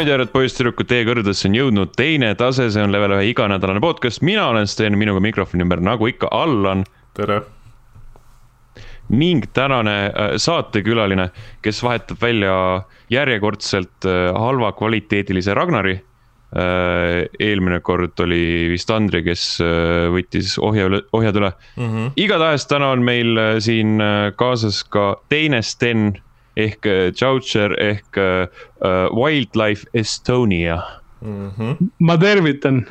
daamid ja härrad, poisssüdrukud, teie kõrgedesse on jõudnud teine tase, see on level ühe iganädalane podcast, mina olen Sten, minuga mikrofoni ümber nagu ikka Allan. tere. ning tänane äh, saatekülaline, kes vahetab välja järjekordselt äh, halva kvaliteedilise Ragnari. Äh, eelmine kord oli vist Andri, kes võttis ohja üle, ohjad üle mm. -hmm. igatahes täna on meil siin kaasas ka teine Sten ehk Choucher ehk uh, Wildlife Estonia mm. -hmm. ma tervitan.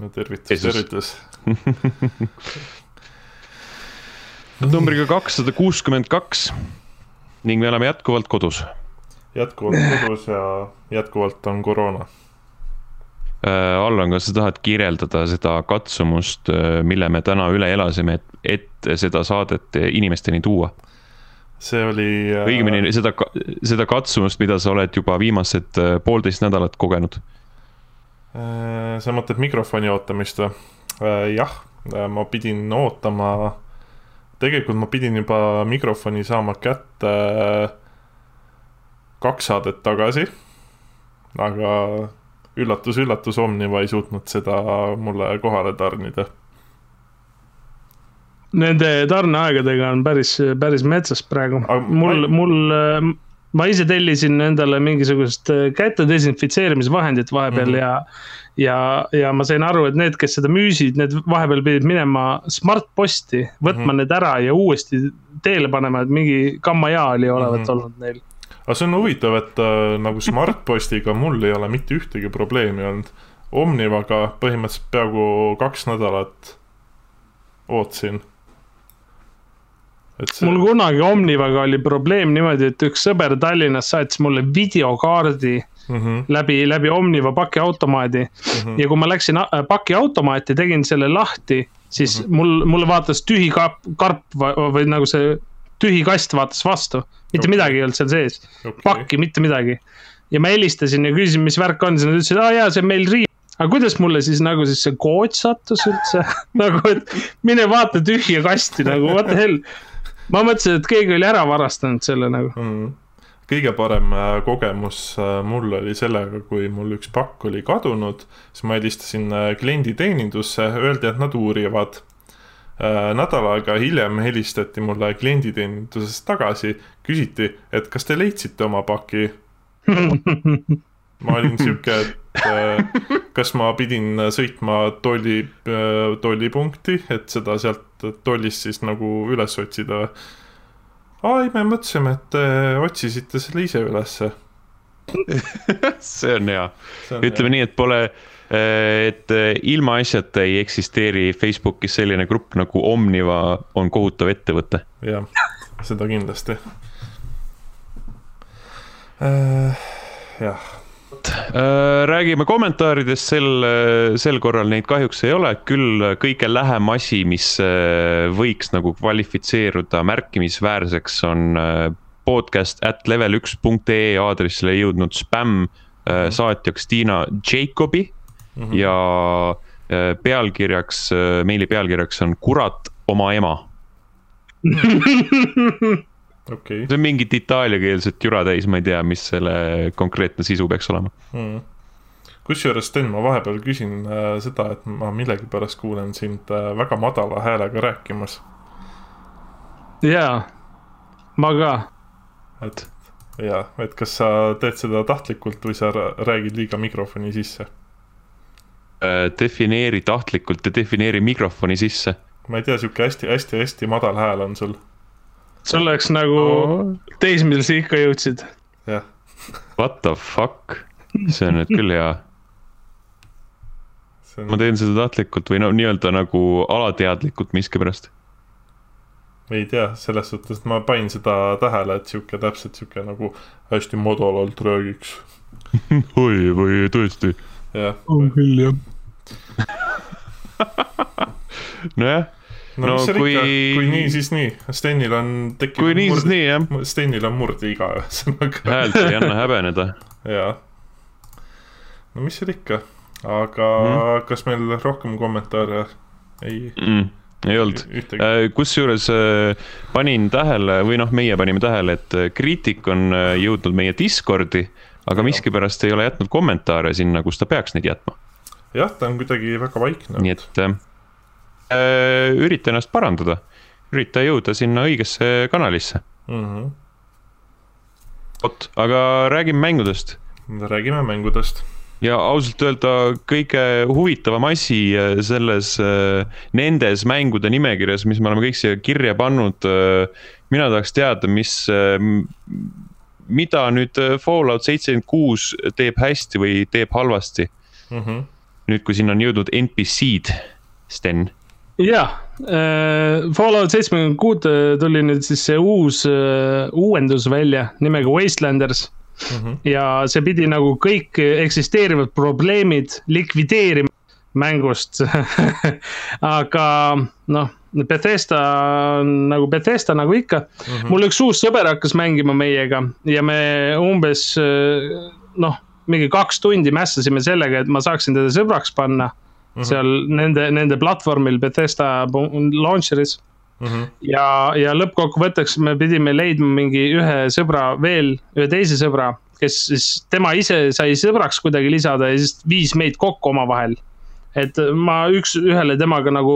no tervitus, tervitus numbriga kakssada kuuskümmend kaks ning me oleme jätkuvalt kodus. jätkuvalt kodus ja jätkuvalt on koroona äh,. Allan, kas sa tahad kirjeldada seda katsumust, mille me täna üle elasime, et, et seda saadet inimesteni tuua? See oli. Äh, õigemini seda, seda katsumust, mida sa oled juba viimased äh, poolteist nädalat kogenud. Äh, sa mõtled mikrofoni ootamist või? jah, ma pidin ootama, tegelikult ma pidin juba mikrofoni saama kätte kaks saadet tagasi. aga üllatus-üllatus, Omniva ei suutnud seda mulle kohale tarnida Nende tarneaegadega on päris, päris metsas praegu. mul, mul, äh, ma ise tellisin endale mingisugust äh, käte desinfitseerimisvahendit vahepeal mm -hmm. ja ja, ja ma sain aru, et need, kes seda müüsid, need vahepeal pidid minema Smart-posti, võtma mm -hmm. need ära ja uuesti teele panema, et mingi kammajaa oli olevat mm -hmm. olnud neil. aga see on huvitav, et äh, nagu Smart-postiga mul ei ole mitte ühtegi probleemi olnud. Omnivaga põhimõtteliselt peaaegu kaks nädalat ootasin See... mul kunagi Omnivaga oli probleem niimoodi, et üks sõber Tallinnas saatis mulle videokaardi mm -hmm. läbi, läbi Omniva pakiautomaadi mm. -hmm. ja kui ma läksin äh, pakiautomaati, tegin selle lahti, siis mm -hmm. mul, mulle vaatas tühi karp, karp või, või nagu see tühi kast vaatas vastu. mitte okay. midagi ei olnud seal sees okay., pakki, mitte midagi. ja ma helistasin ja küsisin, mis värk on, siis nad ütlesid, aa jaa, see on meil riiv aga kuidas mulle siis nagu siis see kood sattus üldse nagu, et mine vaata tühja kasti nagu what the hell ma mõtlesin, et keegi oli ära varastanud selle nagu. Mm kõige parem äh, kogemus äh, mul oli sellega, kui mul üks pakk oli kadunud, siis ma helistasin äh, klienditeenindusse, öeldi, et nad uurivad. nädal aega hiljem helistati mulle klienditeenindusest tagasi, küsiti, et kas te leidsite oma paki ma olin sihuke, et kas ma pidin sõitma tolli, tollipunkti, et seda sealt tollist siis nagu üles otsida. aa, ei, me mõtlesime, et te otsisite selle ise ülesse see on hea, ütleme hea. nii, et pole, et ilmaasjata ei eksisteeri Facebookis selline grupp nagu Omniva on kohutav ettevõte. jah, seda kindlasti äh,. jah Äh, räägime kommentaaridest, sel, sel korral neid kahjuks ei ole, küll kõige lähem asi, mis äh, võiks nagu kvalifitseeruda märkimisväärseks, on äh, podcast at level üks punkt ee aadressile jõudnud spämm mhm. saatjaks Tiina Jacobi mm -hmm. ja pealkirjaks, meili pealkirjaks on kurat oma ema okay.. see on mingit itaaliakeelset jura täis, ma ei tea, mis selle konkreetne sisu peaks olema hmm.. kusjuures Sten, ma vahepeal küsin äh, seda, et ma millegipärast kuulen sind äh, väga madala häälega rääkimas. jaa, ma ka. et jaa, et kas sa teed seda tahtlikult või sa räägid liiga mikrofoni sisse äh,? defineeri tahtlikult ja defineeri mikrofoni sisse. ma ei tea, sihuke hästi-hästi-hästi madal hääl on sul sul oleks nagu oh. teismelise ikka jõudsid. jah. What the fuck, see on nüüd küll hea. On... ma teen seda tahtlikult või no nii-öelda nagu alateadlikult miskipärast. ei tea, selles suhtes, et ma panin seda tähele, et sihuke täpselt sihuke nagu hästi madalalt räägiks oi, või tõesti? on küll jah nojah no, no kui... kui nii, siis nii, Stenil on tekkinud kui nii, siis nii, jah. Stenil on murdiiga ühesõnaga häält ei anna häbeneda. jaa. no mis seal ikka, aga mm. kas meil rohkem kommentaare ei mm.? ei olnud, äh, kusjuures äh, panin tähele või noh, meie panime tähele, et äh, kriitik on jõudnud meie Discordi aga miskipärast ei ole jätnud kommentaare sinna, kus ta peaks neid jätma. jah, ta on kuidagi väga vaikne. nii et ürita ennast parandada, ürita jõuda sinna õigesse kanalisse mm. -hmm. vot, aga räägime mängudest. räägime mängudest ja ausalt öelda kõige huvitavam asi äh, selles, äh, nendes mängude nimekirjas, mis me oleme kõik siia kirja pannud. Äh, mina tahaks teada, mis, mida nüüd Fallout seitsekümmend kuus teeb hästi või teeb halvasti mm. -hmm. nüüd, kui sinna on jõudnud NPC-d, Sten jah äh,, Fallout seitsekümmend kuut tuli nüüd siis see uus äh, uuendus välja nimega Wastelanders mm. -hmm. ja see pidi nagu kõik eksisteerivad probleemid likvideerima mängust aga noh, Bethesda nagu Bethesda nagu ikka mm. -hmm. mul üks uus sõber hakkas mängima meiega ja me umbes noh, mingi kaks tundi mässasime sellega, et ma saaksin teda sõbraks panna mm. -hmm. seal nende, nende platvormil Bethesda launcher'is Mm -hmm. ja, ja lõppkokkuvõtteks me pidime leidma mingi ühe sõbra veel, ühe teise sõbra, kes siis, tema ise sai sõbraks kuidagi lisada ja siis viis meid kokku omavahel. et ma üks-ühele temaga nagu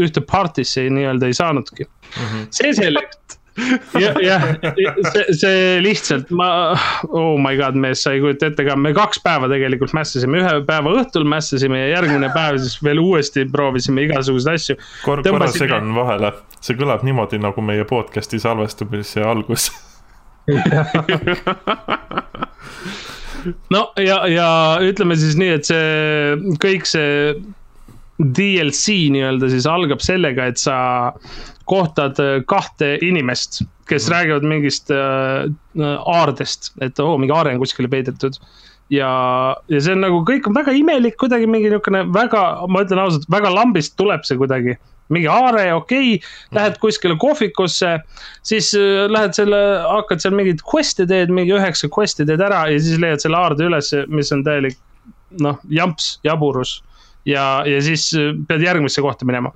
ühte party'sse nii-öelda ei saanudki mm. -hmm. see selleks jah, jah, see, see lihtsalt ma, oh my god, mees, sa ei kujuta ette ka, me kaks päeva tegelikult mässasime, ühe päeva õhtul mässasime ja järgmine päev siis veel uuesti proovisime igasuguseid asju. Kor. korra segan vahele, see kõlab niimoodi nagu meie podcast'i salvestamise algus. No ja, ja ütleme siis nii, et see kõik see DLC nii-öelda siis algab sellega, et sa kohtad äh, kahte inimest, kes mm. räägivad mingist äh, aardest, et oo oh,, mingi aare on kuskile peidetud. ja, ja see on nagu, kõik on väga imelik, kuidagi mingi niisugune väga, ma ütlen ausalt, väga lambist tuleb see kuidagi mingi aare, okei okay,, lähed kuskile kohvikusse, siis äh, lähed selle, hakkad seal mingeid quest'e teed, mingi üheksa quest'i teed ära ja siis leiad selle aarde üles, mis on täielik noh, jamps, jaburus. Ja, ja siis äh, pead järgmisse kohta minema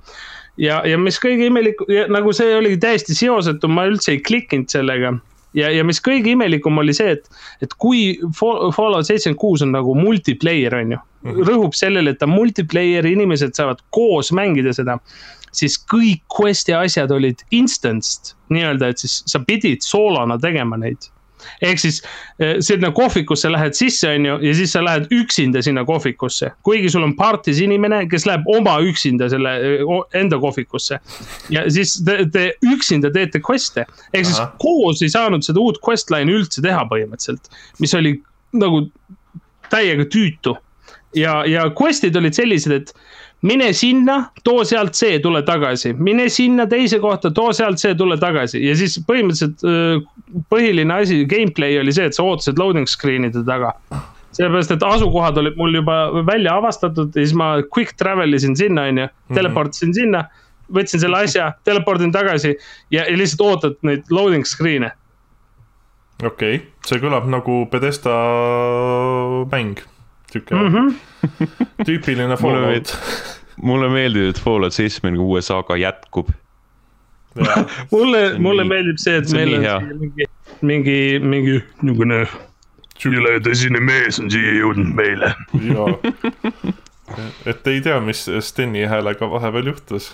ja, ja mis kõige imelikum, nagu see oli täiesti seosetu, ma üldse ei klikkinud sellega. ja, ja mis kõige imelikum oli see, et, et kui Fallout seitsekümmend kuus on nagu multiplayer, on ju mm. -hmm. rõhub sellele, et ta multiplayer, inimesed saavad koos mängida seda siis kõik quest'i asjad olid instanced nii-öelda, et siis sa pidid soolona tegema neid ehk siis eh, sinna kohvikusse lähed sisse, on ju, ja siis sa lähed üksinda sinna kohvikusse. kuigi sul on partis inimene, kes läheb oma üksinda selle eh, enda kohvikusse. ja siis te, te üksinda teete quest'e, ehk siis Aha. koos ei saanud seda uut quest line'i üldse teha põhimõtteliselt, mis oli nagu täiega tüütu. ja, ja quest'id olid sellised, et mine sinna, too sealt see, tule tagasi, mine sinna teise kohta, too sealt see, tule tagasi ja siis põhimõtteliselt põhiline asi, gameplay oli see, et sa ootasid loading screen'ide taga. sellepärast, et asukohad olid mul juba välja avastatud ja siis ma quick travel isin sinna, on ju, mhm. teleportisin sinna. võtsin selle asja, teleportin tagasi ja, ja lihtsalt ootad neid loading screen'e. okei okay., see kõlab nagu Pedesta mäng sihuke mm -hmm. tüüpiline Fallout. mulle meeldib, et Fallout seitsmekümne kuue saaga jätkub mulle, mulle nii, meeldib see, et see meil on hea. mingi, mingi, mingi niisugune üle tõsine mees on siia jõudnud meile. et ei tea, mis Steni häälega vahepeal juhtus.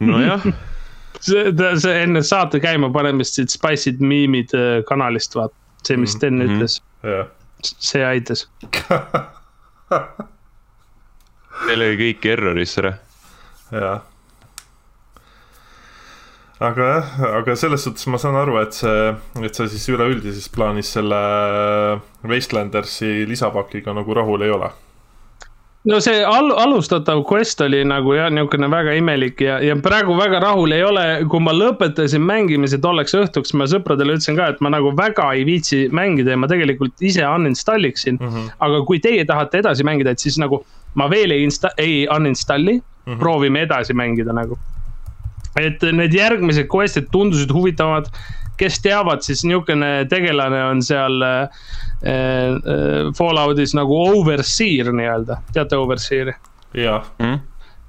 nojah see, see enne saate käima panemist siit Spice'id miimid äh, kanalist vaat, see, mis Sten mm -hmm. ütles yeah see aitas Teil oli kõik error'is ära. jah. aga jah, aga selles suhtes ma saan aru, et see, et sa siis üleüldises plaanis selle Wastelandersi lisapakiga nagu rahul ei ole no see al-, alustatav quest oli nagu jah, niisugune väga imelik ja, ja praegu väga rahul ei ole, kui ma lõpetasin mängimise tolleks õhtuks, ma sõpradele ütlesin ka, et ma nagu väga ei viitsi mängida ja ma tegelikult ise uninstall iksin mm. -hmm. aga kui teie tahate edasi mängida, et siis nagu ma veel ei insta-, ei uninstalli mm, -hmm. proovime edasi mängida nagu. et need järgmised quest'id tundusid huvitavad kes teavad, siis niisugune tegelane on seal äh, Falloutis nagu overseer nii-öelda, teate overseer'i? jah mm..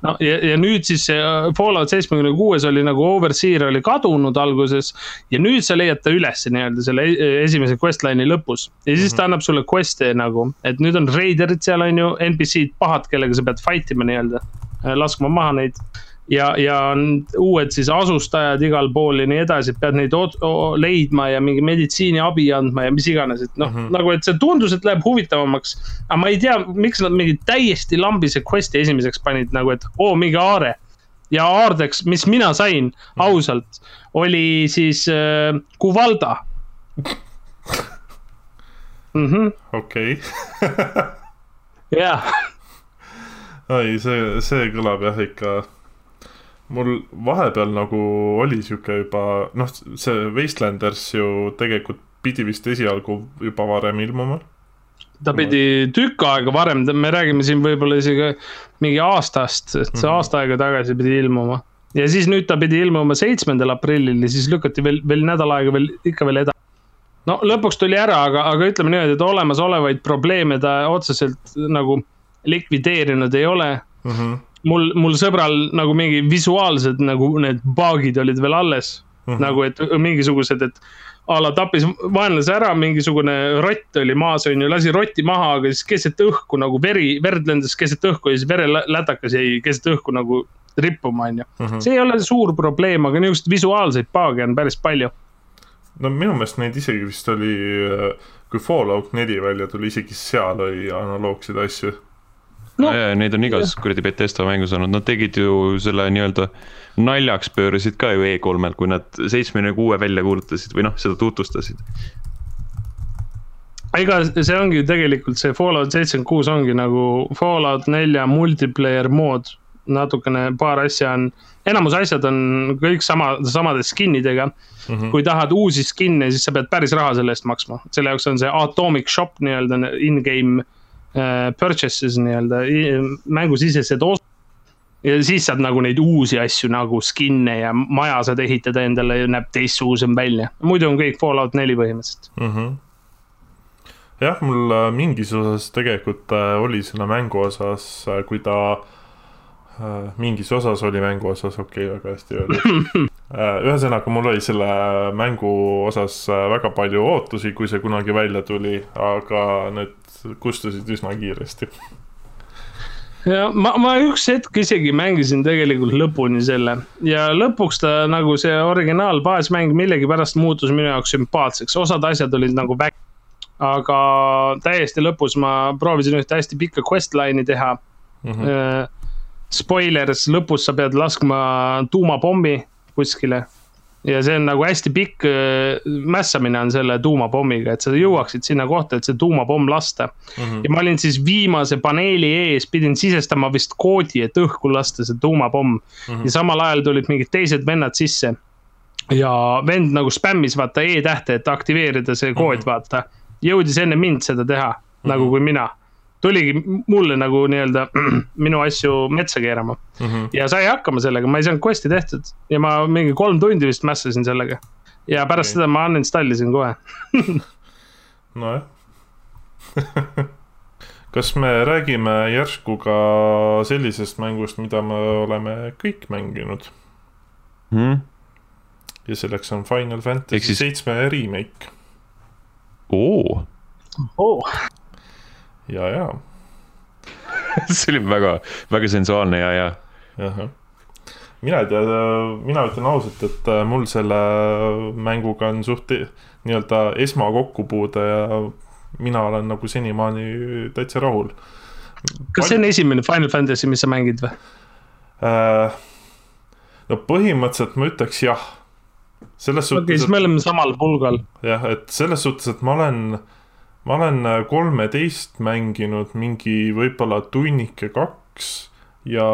no ja, ja nüüd siis see äh, Fallout seitsmekümne kuues oli nagu Overseer oli kadunud alguses. ja nüüd sa leiad ta ülesse nii-öelda selle e-, esimese questline'i lõpus ja siis ta mhm. annab sulle quest'e nagu, et nüüd on reiderid seal on ju, NPC-d pahad, kellega sa pead fight ima nii-öelda, äh, laskma maha neid ja, ja uued siis asustajad igal pool ja nii edasi, et pead neid leidma ja mingi meditsiiniabi andma ja mis iganes, et noh mm -hmm., nagu, et see tundus, et läheb huvitavamaks. aga ma ei tea, miks nad mingi täiesti lambise quest'i esimeseks panid nagu, et oo, mingi aare. ja aardeks, mis mina sain ausalt, oli siis äh, Kuvalda mm -hmm.. okei. jah. ai, see, see kõlab jah ikka mul vahepeal nagu oli sihuke juba noh, see Wastelanders ju tegelikult pidi vist esialgu juba varem ilmuma. ta pidi tükk aega varem, me räägime siin võib-olla isegi mingi aastast, et see mm -hmm. aasta aega tagasi pidi ilmuma. ja siis nüüd ta pidi ilmuma seitsmendal aprillil ja siis lükati veel, veel nädal aega veel, ikka veel edasi. no lõpuks tuli ära, aga, aga ütleme niimoodi, et olemasolevaid probleeme ta otseselt nagu likvideerinud ei ole mm. -hmm mul, mul sõbral nagu mingi visuaalsed nagu need bug'id olid veel alles mm. -hmm. nagu, et mingisugused, et a la tappis vaenlase ära, mingisugune rott oli maas, on ju, lasi rotti maha, aga siis keset õhku nagu veri, verd lendas keset õhku ja siis verelätakas jäi keset õhku nagu rippuma, on ju. Mhm. see ei ole suur probleem, aga niisuguseid visuaalseid bug'e on päris palju. no minu meelest neid isegi vist oli, kui Fallout neli välja tuli, isegi seal oli analoogseid asju no, neid on igas kuradi Betesta mängus olnud, nad tegid ju selle nii-öelda naljaks pöörasid ka ju E3-l, kui nad seitsmekümne kuue välja kuulutasid või noh, seda tutvustasid. ega see ongi tegelikult see Fallout seitsekümmend kuus ongi nagu Fallout nelja multiplayer mood, natukene paar asja on, enamus asjad on kõik sama, samade skin idega mm. -hmm. kui tahad uusi skin'e, siis sa pead päris raha selle eest maksma, selle jaoks on see Atomic Shop nii-öelda in-game purchases nii-öelda, mängusisesed osad. ja siis saad nagu neid uusi asju nagu skin'e ja maja saad ehitada endale ja näeb teistsugusem välja. muidu on kõik Fallout neli põhimõtteliselt mm. -hmm jah, mul äh, mingis osas tegelikult äh, oli selle mängu osas, kui ta mingis osas oli mängu osas, okei okay,, väga hästi öeldud. ühesõnaga, mul oli selle mängu osas väga palju ootusi, kui see kunagi välja tuli, aga need kustusid üsna kiiresti. ja ma, ma üks hetk isegi mängisin tegelikult lõpuni selle ja lõpuks ta nagu see originaal baasmäng millegipärast muutus minu jaoks sümpaatseks, osad asjad olid nagu väk-. aga täiesti lõpus ma proovisin ühte hästi pikka questline'i teha mm. -hmm. Spoilers, lõpus sa pead laskma tuumapommi kuskile ja see on nagu hästi pikk äh, mässamine on selle tuumapommiga, et sa jõuaksid sinna kohta, et see tuumapomm lasta mm. -hmm. ja ma olin siis viimase paneeli ees, pidin sisestama vist koodi, et õhku lasta see tuumapomm mm. -hmm. ja samal ajal tulid mingid teised vennad sisse. ja vend nagu spämmis vaata E-tähte, et aktiveerida see kood mm, -hmm. vaata. jõudis enne mind seda teha mm, -hmm. nagu kui mina tuligi mulle nagu nii-öelda minu asju metsa keerama mm. -hmm. ja sai hakkama sellega, ma ei saanud quest'i tehtud ja ma mingi kolm tundi vist mässasin sellega. ja pärast okay. seda ma uninstallisin kohe nojah kas me räägime järsku ka sellisest mängust, mida me oleme kõik mänginud mm.? ja selleks on Final Fantasy seitsme siis... remake. oo oh ja, ja see oli väga, väga sensuaalne ja, ja. mina ei tea, mina ütlen ausalt, et äh, mul selle mänguga on suht nii-öelda esmakokkupuude ja mina olen nagu senimaani täitsa rahul. kas see on esimene Final Fantasy, mis sa mängid või äh,? no põhimõtteliselt ma ütleks jah. selles suhtes. okei siis me oleme samal pulgal. jah, et selles suhtes, et ma olen äh, ma olen äh, kolmeteist mänginud mingi võib-olla tunnike kaks ja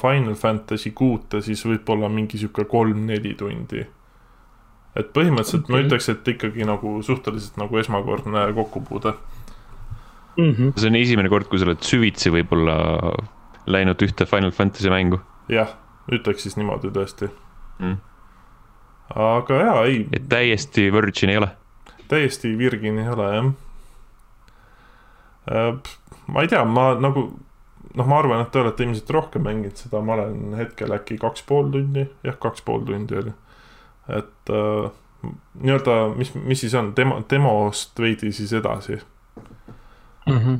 Final Fantasy kuute siis võib-olla mingi sihuke kolm-neli tundi. et põhimõtteliselt okay. ma ütleks, et ikkagi nagu suhteliselt nagu esmakordne kokkupuude mm. -hmm. see on esimene kord, kui sa oled süvitsi võib-olla läinud ühte Final Fantasy mängu. jah, ütleks siis niimoodi tõesti mm.. aga jaa, ei. et täiesti virgin ei ole? täiesti virgin ei ole jah ma ei tea, ma nagu, noh, ma arvan, et te olete ilmselt rohkem mänginud seda, ma olen hetkel äkki kaks pool tundi, jah, kaks pool tundi oli. et äh, nii-öelda, mis, mis siis on, demo, demost veidi siis edasi mm. -hmm.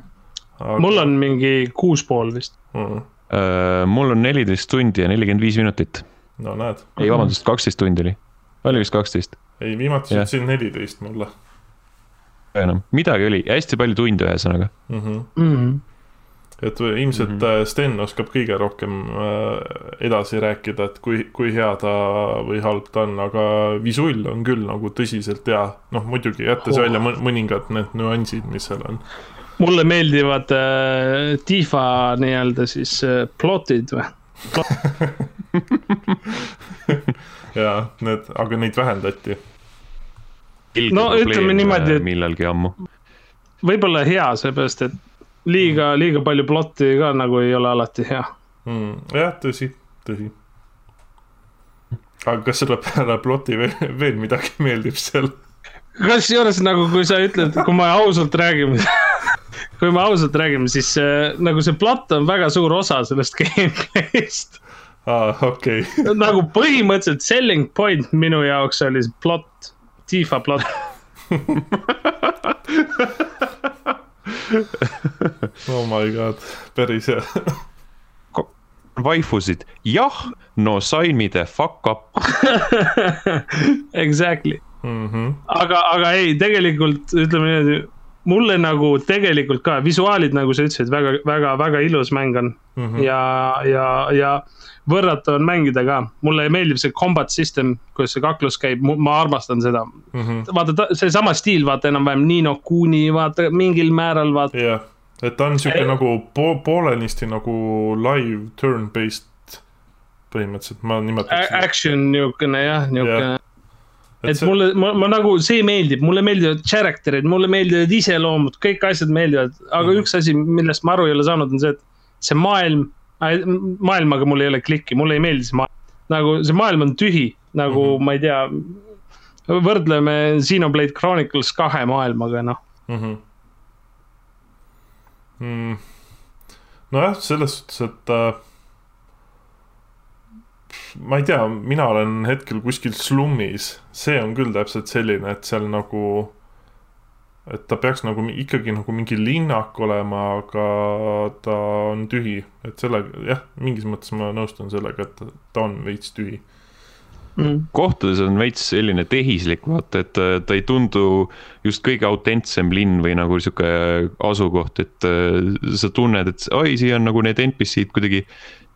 Aga... mul on mingi kuus pool vist mm. -hmm. Uh, mul on neliteist tundi ja nelikümmend viis minutit. no näed. ei, vabandust, kaksteist tundi oli, oli vist kaksteist. ei, viimati ütlesin neliteist mulle. Enam, midagi oli, hästi palju tunde ühesõnaga mm. -hmm. Mm -hmm et ilmselt mm -hmm. Sten oskab kõige rohkem äh, edasi rääkida, et kui, kui hea ta või halb ta on, aga visull on küll nagu tõsiselt hea. noh, muidugi jättes oh. välja mõningad need nüansid, mis seal on. mulle meeldivad äh, Tifa nii-öelda siis äh, plotid või ja need, aga neid vähendati. No ütleme niimoodi, et. millalgi ammu. võib-olla hea, seepärast et liiga, liiga palju plotti ka nagu ei ole alati hea mm,. jah, tõsi, tõsi. aga kas selle peale ploti veel, veel midagi meeldib seal? kusjuures nagu, kui sa ütled, kui me ausalt räägime kui me ausalt räägime, siis äh, nagu see plott on väga suur osa sellest gameplay'st aa ah,, okei okay. nagu põhimõtteliselt selling point minu jaoks oli see plott, Tifa plott oh my god, päris hea vaifusid, jah, no sign me the fuck up Exactly mm. -hmm. aga, aga ei, tegelikult ütleme niimoodi, mulle nagu tegelikult ka visuaalid, nagu sa ütlesid, väga, väga, väga ilus mäng on mm. -hmm. ja, ja, ja võrratu on mängida ka, mulle meeldib see combat system, kuidas see kaklus käib, ma armastan seda mm. -hmm. vaata, seesama stiil, vaata enam-vähem Nino Kuni, vaata mingil määral vaata. yeah., et ta on sihuke nagu po poolenisti nagu live turn-based põhimõtteliselt, ma nimetaks. Action niukene jah, niukene yeah et, see... mulle, ma, ma nagu, see meeldib, mulle meeldivad character'id, mulle meeldivad iseloomud, kõik asjad meeldivad, aga mm -hmm. üks asi, millest ma aru ei ole saanud, on see, et see maailm maailmaga mul ei ole klikki, mulle ei meeldi see maailm. nagu see maailm on tühi, nagu mm -hmm. ma ei tea, võrdleme Xenoblade Chronicles kahe maailmaga, noh mm -hmm.. Mm. nojah, selles suhtes, et äh, ma ei tea, mina olen hetkel kuskil slummis, see on küll täpselt selline, et seal nagu et ta peaks nagu ikkagi nagu mingi linnak olema, aga ta on tühi, et sellega jah, mingis mõttes ma nõustun sellega, et ta on veits tühi. Mm.. kohtades on veits selline tehislik, vaata, et äh, ta ei tundu just kõige autentsem linn või nagu sihuke asukoht, et äh, sa tunned, et oi, siia on nagu need NPC-d kuidagi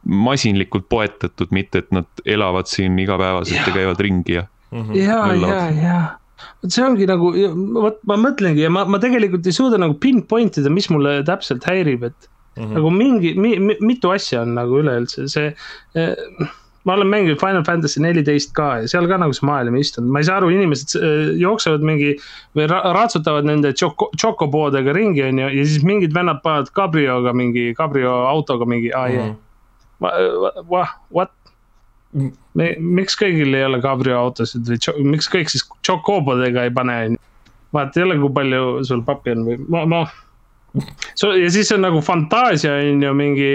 masinlikult poetatud, mitte et nad elavad siin igapäevaselt ja, ja käivad ringi ja. ja, ja, ja vot see ongi nagu, vot ma mõtlengi ja ma, ma tegelikult ei suuda nagu pinpoint ida, mis mulle täpselt häirib, et mm -hmm. nagu mingi mi,, mi, mitu asja on nagu üleüldse. See eh, ma olen mänginud Final Fantasy neliteist ka ja seal ka nagu see maailm ei istunud, ma ei saa aru, inimesed eh, jooksevad mingi või ratsutavad nende tšoko, tšokopoodega ringi, on ju, ja siis mingid vennad panevad kabrioga mingi, kabrio autoga mingi, aa mm yeah. what, me, miks kõigil ei ole kabrioautosid või miks kõik siis tšokobodega ei pane, on ju. vaata ole, kui palju sul pappi on või ma, ma. So, ja siis on nagu fantaasia on ju, mingi,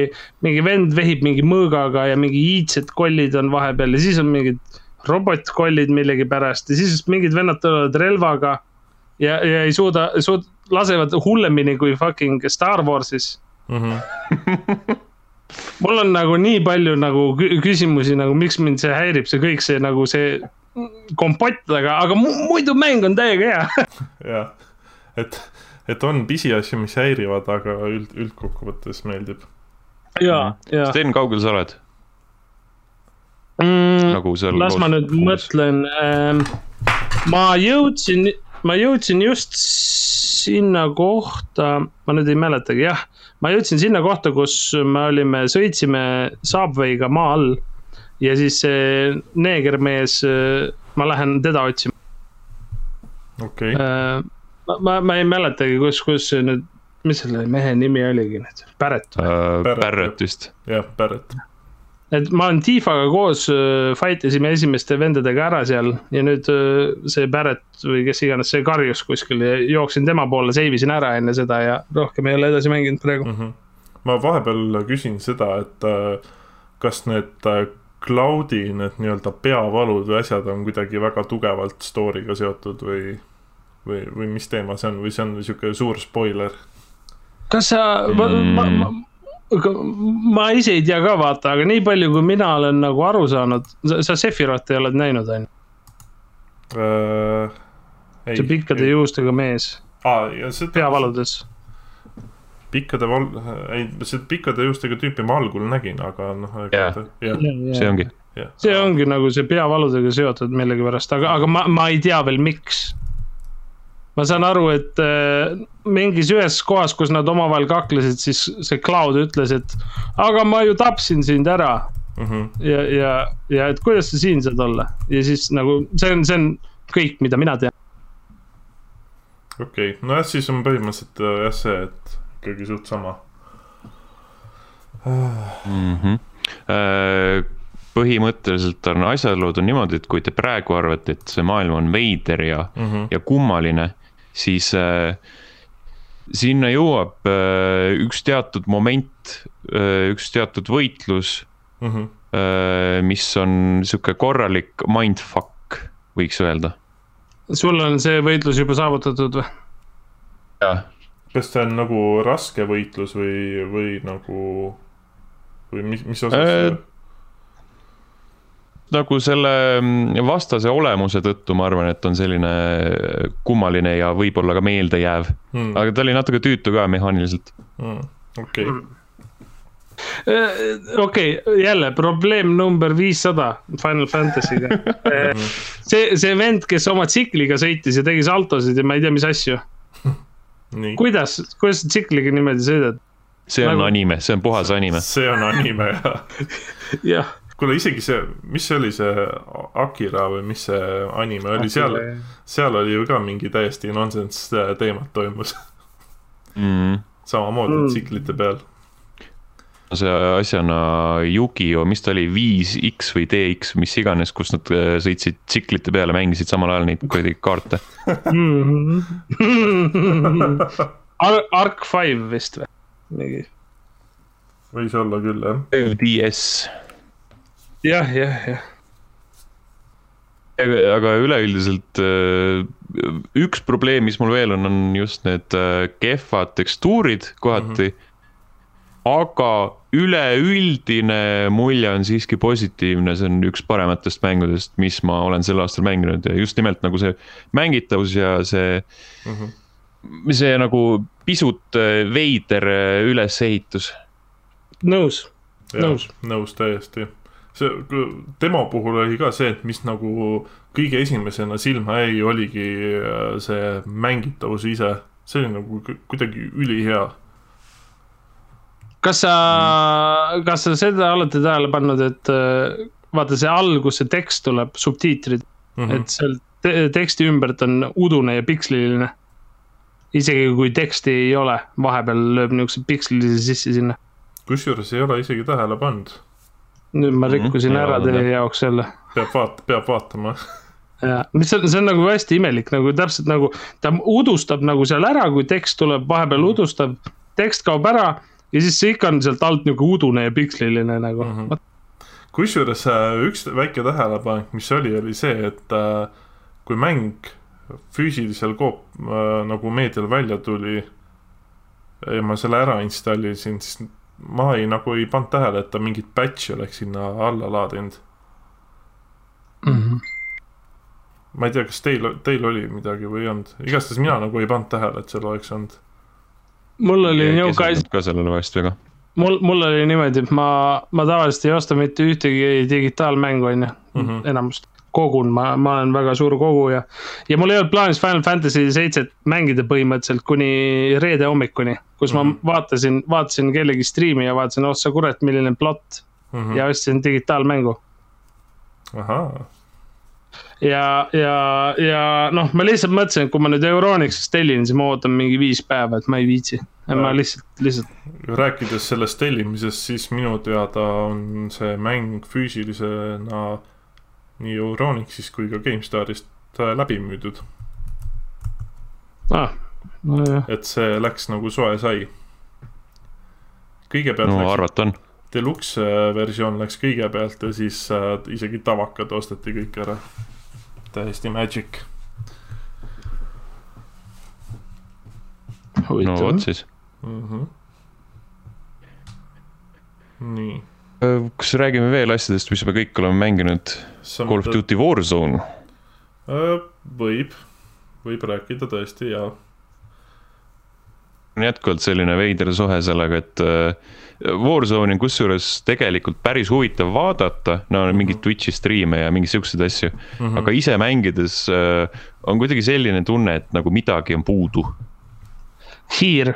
mingi vend vehib mingi mõõgaga ja mingi iidsed kollid on vahepeal ja siis on mingid robotkollid millegipärast ja siis mingid vennad tulevad relvaga. ja, ja ei suuda, suud-, lasevad hullemini kui fucking Star Warsis mm. -hmm mul on nagu nii palju nagu küsimusi nagu, miks mind see häirib, see kõik see nagu see kompott, aga, aga muidu mäng on täiega hea. jah, et, et on pisiasju, mis häirivad, aga üld, üldkokkuvõttes meeldib. ja, ja. Sten, kaugel sa oled mm,? nagu seal. las ma nüüd mõtlen ähm,. ma jõudsin, ma jõudsin just sinna kohta, ma nüüd ei mäletagi, jah ma jõudsin sinna kohta, kus me olime, sõitsime Subway'ga maa all. ja siis see neegermees, ma lähen teda otsima. okei okay.. Äh, ma, ma, ma ei mäletagi, kus, kus nüüd, mis selle mehe nimi oligi nüüd, Barrett uh,? Barrett vist. jah, Barrett et ma olen Tifaga koos äh, fight isime esimeste vendadega ära seal ja nüüd äh, see Barrett või kes iganes, see karjus kuskil ja jooksin tema poole, save isin ära enne seda ja rohkem ei ole edasi mänginud praegu mm. -hmm. ma vahepeal küsin seda, et äh, kas need cloud'i need nii-öelda peavalud või asjad on kuidagi väga tugevalt story'ga seotud või, või, või mis teema see on või see on niisugune suur spoiler? kas sa mm., ma, ma, ma, ma ise ei tea ka vaata, aga nii palju, kui mina olen nagu aru saanud, sa Sephiroti oled näinud, on ju? see pikkade ei. juustega mees ah,. Seda... peavaludes pikkade val-, ei, see pikkade juustega tüüpi ma algul nägin, aga noh. jah, see ongi. see ongi nagu see peavaludega seotud millegipärast, aga, aga ma, ma ei tea veel, miks. Ma saan aru, et äh, mingis ühes kohas, kus nad omavahel kaklesid, siis see Cloud ütles, et aga ma ju tapsin sind ära mm. -hmm. ja, ja, ja et kuidas sa siin saad olla ja siis nagu see on, see on kõik, mida mina tean. okei okay., nojah, siis on põhimõtteliselt äh, jah see, et ikkagi suht sama mm. -hmm. põhimõtteliselt on asjaolud on niimoodi, et kui te praegu arvate, et see maailm on veider ja mm, -hmm. ja kummaline, siis äh, sinna jõuab äh, üks teatud moment äh,, üks teatud võitlus mm, -hmm. äh, mis on sihuke korralik mindfuck, võiks öelda. sul on see võitlus juba saavutatud või? jah kas see on nagu raske võitlus või, või nagu, või mis, mis osas äh,? Nagu selle mm, vastase olemuse tõttu ma arvan, et on selline kummaline ja võib-olla ka meeldejääv hmm.. aga ta oli natuke tüütu ka mehaaniliselt hmm.. okei okay. äh, okei jälle probleem number viissada Final Fantasy'ga äh, see, see vend, kes oma tsikliga sõitis ja tegi saltosid ja ma ei tea, mis asju kuidas, kuidas sa tsikliga niimoodi sõidad? see on nagu... anime, see on puhas anime. see on anime jah jah. Kuule, isegi see, mis see oli, see Akira või mis see anime oli, seal, seal oli ju ka mingi täiesti nonsense äh, teemad toimus mm.. samamoodi mm. tsiklite peal see asjana Yukio, mis ta oli, 5X või DX, mis iganes, kus nad äh, sõitsid tsiklite peale, mängisid samal ajal neid kuradi kaarte Ar. Arc Five vist või, mingi. võis olla küll jah. DS. Jah, jah, jah aga üleüldiselt äh, üks probleem, mis mul veel on, on just need äh, kehvad tekstuurid kohati mm. -hmm aga üleüldine mulje on siiski positiivne, see on üks parematest mängudest, mis ma olen sel aastal mänginud ja just nimelt nagu see mängitavus ja see mm, -hmm. see nagu pisut äh, veider ülesehitus. nõus, nõus. nõus täiesti. See, demo puhul oli ka see, et mis nagu kõige esimesena silma jäi, oligi äh, see mängitavus ise, see oli nagu kuidagi ülihea kas sa mm., kas sa seda olete tähele pannud, et äh, vaata see algus, see tekst tuleb, subtiitrid mm, -hmm. et seal te teksti ümbert on udune ja piksliline. isegi kui teksti ei ole, vahepeal lööb niisuguse pikslilise sisse sinna. kusjuures ei ole isegi tähele pannud. Nüüd ma rikkusin mm ära teie jaoks jälle. peab vaat-, peab vaatama. Ja, mis on, see on nagu hästi imelik, nagu täpselt nagu ta udustab nagu seal ära, kui tekst tuleb, vahepeal udustab, tekst kaob ära ja siis see ikka on sealt alt nihuke udune ja piksliline nagu. Mm -hmm.. kusjuures äh, üks väike tähelepanek, mis oli, oli see, et äh, kui mäng füüsilisel koop äh, nagu meedial välja tuli ja ma selle ära installisin, siis ma ei, nagu ei pannud tähele, et ta mingit batch'i oleks sinna alla laadinud mm. -hmm. ma ei tea, kas teil, teil oli midagi või ei olnud, igastahes mina nagu ei pannud tähele, et seal oleks olnud mul oli nihuke asi. ka sellele vast väga. mul, mul oli niimoodi, et ma, ma tavaliselt ei osta mitte ühtegi digitaalmängu, on ju, mhm. enamust kogun, ma, ma olen väga suur koguja. ja mul ei olnud plaanis Final Fantasy seitset mängida põhimõtteliselt kuni reede hommikuni, kus mm -hmm. ma mhm. vaatasin, vaatasin kellegi striimi ja vaatasin, oh sa kurat, milline plott mm. -hmm. ja ostsin digitaalmängu. ahaa ja, ja, ja noh, ma lihtsalt mõtlesin, et kui ma nüüd Euronixist tellin, siis ma ootan mingi viis päeva, et ma ei viitsi. ma lihtsalt, lihtsalt. rääkides sellest tellimisest, siis minu teada on see mäng füüsilisena nii Euronixis kui ka GameStarist äh, läbi müüdud ah,. nojah. et see läks nagu soe sai. kõigepealt no läks arvata on. deluxe äh, versioon läks kõigepealt ja siis äh, isegi tavakad osteti kõik ära. täiesti magic. no vot. siis. mm. -hmm. nii. Kas räägime veel asjadest, mis me kõik oleme mänginud? Call of Duty Warzone. võib, võib rääkida tõesti ja on jätkuvalt selline veider sohe sellega, et äh, Warzone'i on kusjuures tegelikult päris huvitav vaadata, no mingeid Twitch'i striime ja mingeid siukseid asju mm. -hmm. aga ise mängides äh, on kuidagi selline tunne, et nagu midagi on puudu. hiir.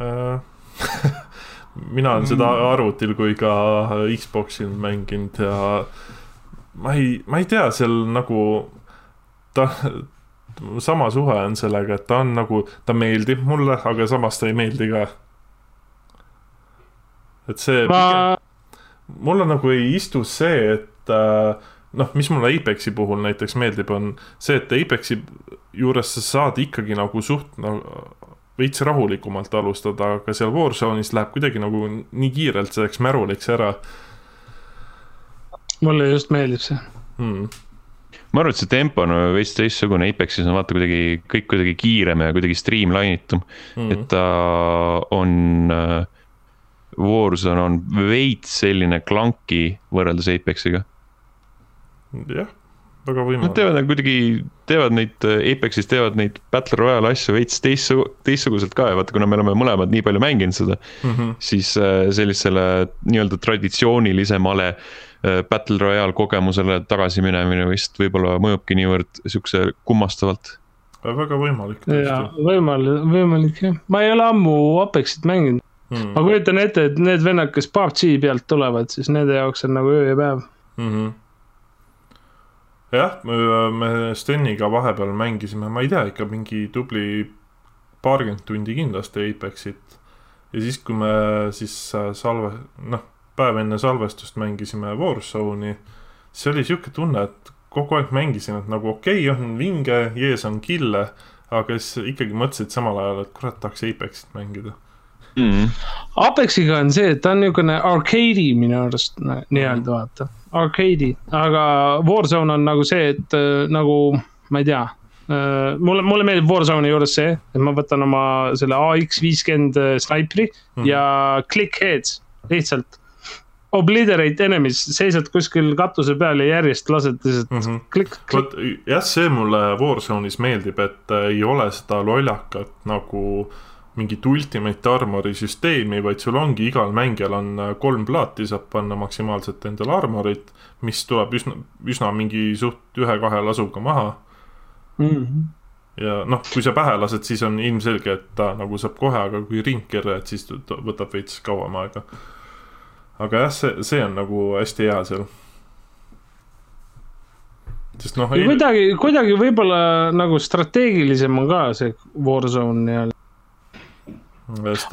äh, mina olen seda arvutil kui ka Xboxil mänginud ja ma ei, ma ei tea, seal nagu ta, sama suhe on sellega, et ta on nagu, ta meeldib mulle, aga samas ta ei meeldi ka. et see ma ma..., mulle nagu ei istu see, et äh, noh, mis mulle Apexi puhul näiteks meeldib, on see, et Apexi juures sa saad ikkagi nagu suht nagu veits rahulikumalt alustada, aga seal Warzone'is läheb kuidagi nagu nii kiirelt selleks märuliks ära mulle just meeldib see. hmm.. ma arvan, et see tempo on veits teistsugune, Apexis on vaata kuidagi kõik kuidagi kiirem ja kuidagi streamline itum mm, -hmm. et ta on äh,. Warzone on veits selline klanki võrreldes Apexiga. jah, väga Nad võimalik. teevad nagu kuidagi, teevad neid äh, Apexis teevad neid Battle Royale asju veits teistsugu-, teistsuguselt ka ja vaata, kuna me oleme mõlemad nii palju mänginud seda mm, Mhm. -hmm. siis äh, sellisele nii-öelda traditsioonilisemale äh, Battle Royale kogemusele tagasi minemine vist võib-olla mõjubki niivõrd siukse kummastavalt. väga võimalik ja tõesti. võimalik, võimalik jah, ma ei ole ammu Apexit mänginud. Hmm. ma kujutan ette, et need vennad, kes PUBG pealt tulevad, siis nende jaoks on nagu öö ja päev. mm. -hmm. jah, me Steniga vahepeal mängisime, ma ei tea, ikka mingi tubli paarkümmend tundi kindlasti Apexit. ja siis, kui me siis äh, salve, noh, päev enne salvestust mängisime Warzone'i, siis oli sihuke tunne, et kogu aeg mängisin, et nagu okei okay,, on vinge, ees on kille, aga siis ikkagi mõtlesid samal ajal, et kurat, tahaks Apexit mängida. Mm. Apexiga on see, et ta on niisugune arcade'i minu arust nii-öelda vaata, arcade'i, aga Warzone on nagu see, et äh, nagu ma ei tea äh, mulle, mulle meeldib Warzone'i juures see, et ma võtan oma selle AX viiskümmend snaipri mm -hmm. ja click heads lihtsalt. Obliterate enemies, seisad kuskil katuse peal ja järjest lased lihtsalt mm. -hmm. klikk, klikk. jah, see mulle Warzone'is meeldib, et äh, ei ole seda lollakat nagu mingit ultimate armori süsteemi, vaid sul ongi igal mängijal on äh, kolm plaati, saab panna maksimaalselt endale armorit, mis tuleb üsna, üsna mingi suht ühe-kahe lasuga maha. Mhm. ja noh, kui sa pähe lased, siis on ilmselge, et ta nagu saab kohe, aga kui ringkirja, et siis ta võtab veits kauem aega. aga jah, see, see on nagu hästi hea seal. sest noh, ja kuidagi, kuidagi võib-olla nagu strateegilisem on ka see Warzone nii-öelda.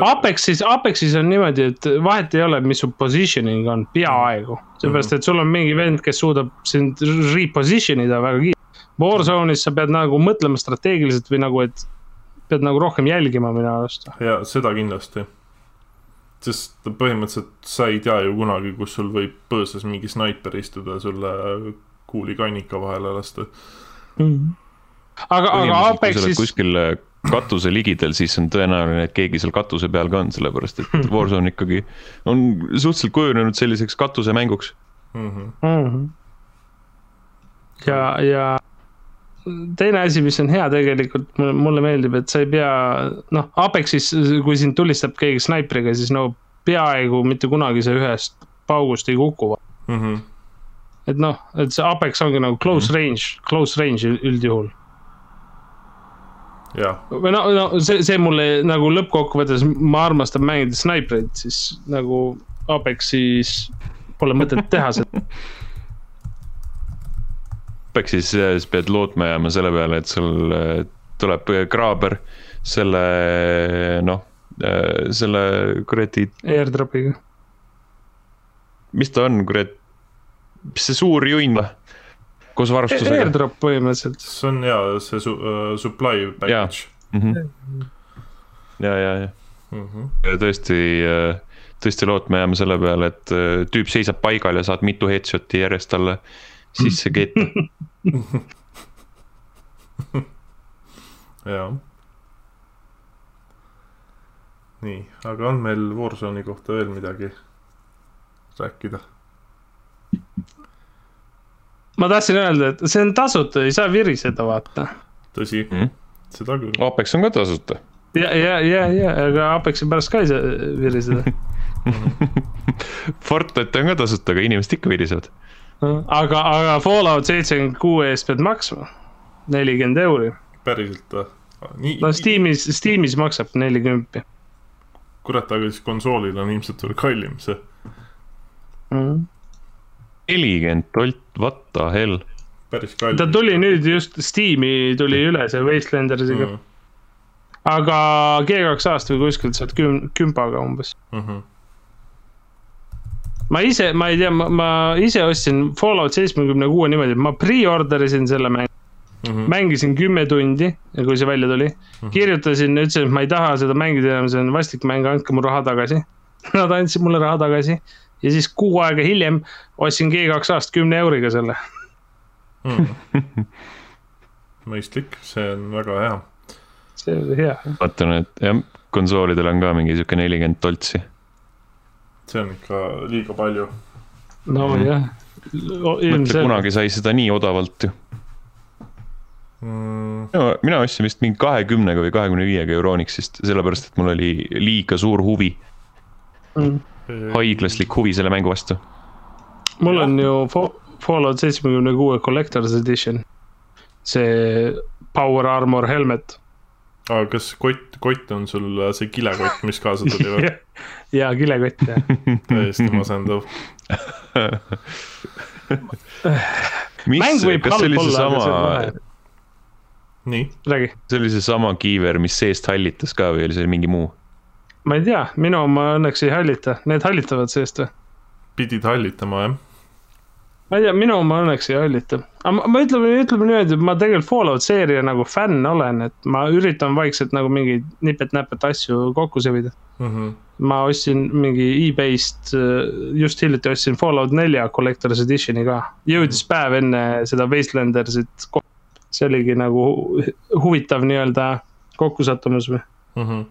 Apexis, Apexis on niimoodi, et vahet ei ole, mis su positioning on peaaegu. seepärast, et sul on mingi vend, kes suudab sind reposition ida väga kiiresti. Warzone'is sa pead nagu mõtlema strateegiliselt või nagu, et pead nagu rohkem jälgima minu arust. ja seda kindlasti. sest põhimõtteliselt sa ei tea ju kunagi, kus sul võib põõsas mingi snaiper istuda ja sulle kuuli kannika vahele lasta. aga, aga põhimõtteliselt, kui sa oled Apexis, kuskil katuse ligidal, siis on tõenäoline, et keegi seal katuse peal ka on, sellepärast et Warzone ikkagi on suhteliselt kujunenud selliseks katusemänguks. Mhm. Mhm. ja, ja teine asi, mis on hea tegelikult, mulle meeldib, et sa ei pea, noh, Apexis, kui sind tulistab keegi snaipriga, siis no peaaegu mitte kunagi sa ühest paugust ei kuku. Mhm. et noh, et see Apex ongi nagu close range, close range üld- üldjuhul. Või no, no see, see mulle nagu lõppkokkuvõttes, ma armastan mängida snaipreid, siis nagu Apexis pole mõtet teha seda. Apexis siis pead lootma jääma selle peale, et sul äh, tuleb kraaber selle noh, selle kuradi, Airdropiga. mis ta on, kurat, see suur junn või? Koos varustusega. Airdrop põhimõtteliselt. see on hea, see su- uh, supply package. ja, ja, ja mm. -hmm. ja tõesti, tõesti lootma jääma selle peale, et äh, tüüp seisab paigal ja saad mitu headshot'i järjest talle sisse keeta. jaa. nii, aga on meil Warzone'i kohta veel midagi rääkida? Ma tahtsin öelda, et see on tasuta, ei saa viriseda, vaata. tõsi Mhm. mm., seda küll. Apex on ka tasuta. ja, ja, ja, ja, aga Apexi pärast ka ei saa viriseda. Fortnite on ka tasuta, aga inimesed ikka virisevad. aga, aga Fallout seitsekümmend kuue eest pead maksma nelikümmend euri. päriselt või? nii no, Steamis, Steamis maksab nelikümmend. kurat, aga siis konsoolil on ilmselt veel kallim see. Nelikümmend tolt, what the hell. päris kallim. ta tuli nüüd just Steam'i tuli üle see Wastelandersiga mm., mm. aga G2A-st või kuskilt saad küm-, kümpaga umbes. Mm -hmm. ma ise, ma ei tea, ma, ma ise ostsin Fallout seitsmekümne kuue niimoodi, ma pre-order isin selle mängu. Mm -hmm. mängisin kümme tundi, kui see välja tuli. kirjutasin, ütlesin, et ma ei taha seda mängida enam, see on vastik mäng, andke mu raha tagasi. Nad andsid mulle raha tagasi ja siis kuu aega hiljem ostsin G2A-st kümne euriga selle. mm.. mõistlik, see on väga hea. see oli hea. vaatan, et jah, konsoolidel on ka mingi sihuke nelikümmend toltsi. see on ikka liiga palju. no Mhm. jah. mõtle, kunagi sai seda nii odavalt ju. Mm, mina ostsin vist mingi kahekümnega või kahekümne viiega Euronixist, sellepärast et mul oli liiga suur huvi, haiglaslik huvi selle mängu vastu. mul on ju Fa- Fallout seitsmekümne kuue Collector's Edition. see Power Armor helmet aga kas kott, kott on sul äh, see kilekott, mis kaasa tuli või? ja kilekott jah. täiesti masendav. mis kas see oli seesama nii, see oli seesama kiiver, mis seest hallitas ka või oli see mingi muu? Ma ei tea, minu oma õnneks ei hallita, need hallitavad seest või? pidid hallitama jah? ma ei tea, minu oma õnneks ei hallita. aga ma, ma ütleme, ütleme niimoodi, et ma tegelikult Fallout seeria nagu fänn olen, et ma üritan vaikselt nagu mingeid nipet-näpet asju kokku sebida. Mm -hmm. ma ostsin mingi e-base'ist, just hiljuti ostsin Fallout nelja Collector's Editioni ka, jõudis päev enne seda Wastelandersit. see oligi nagu hu- huvitav nii-öelda kokkusattumus või? Mm -hmm.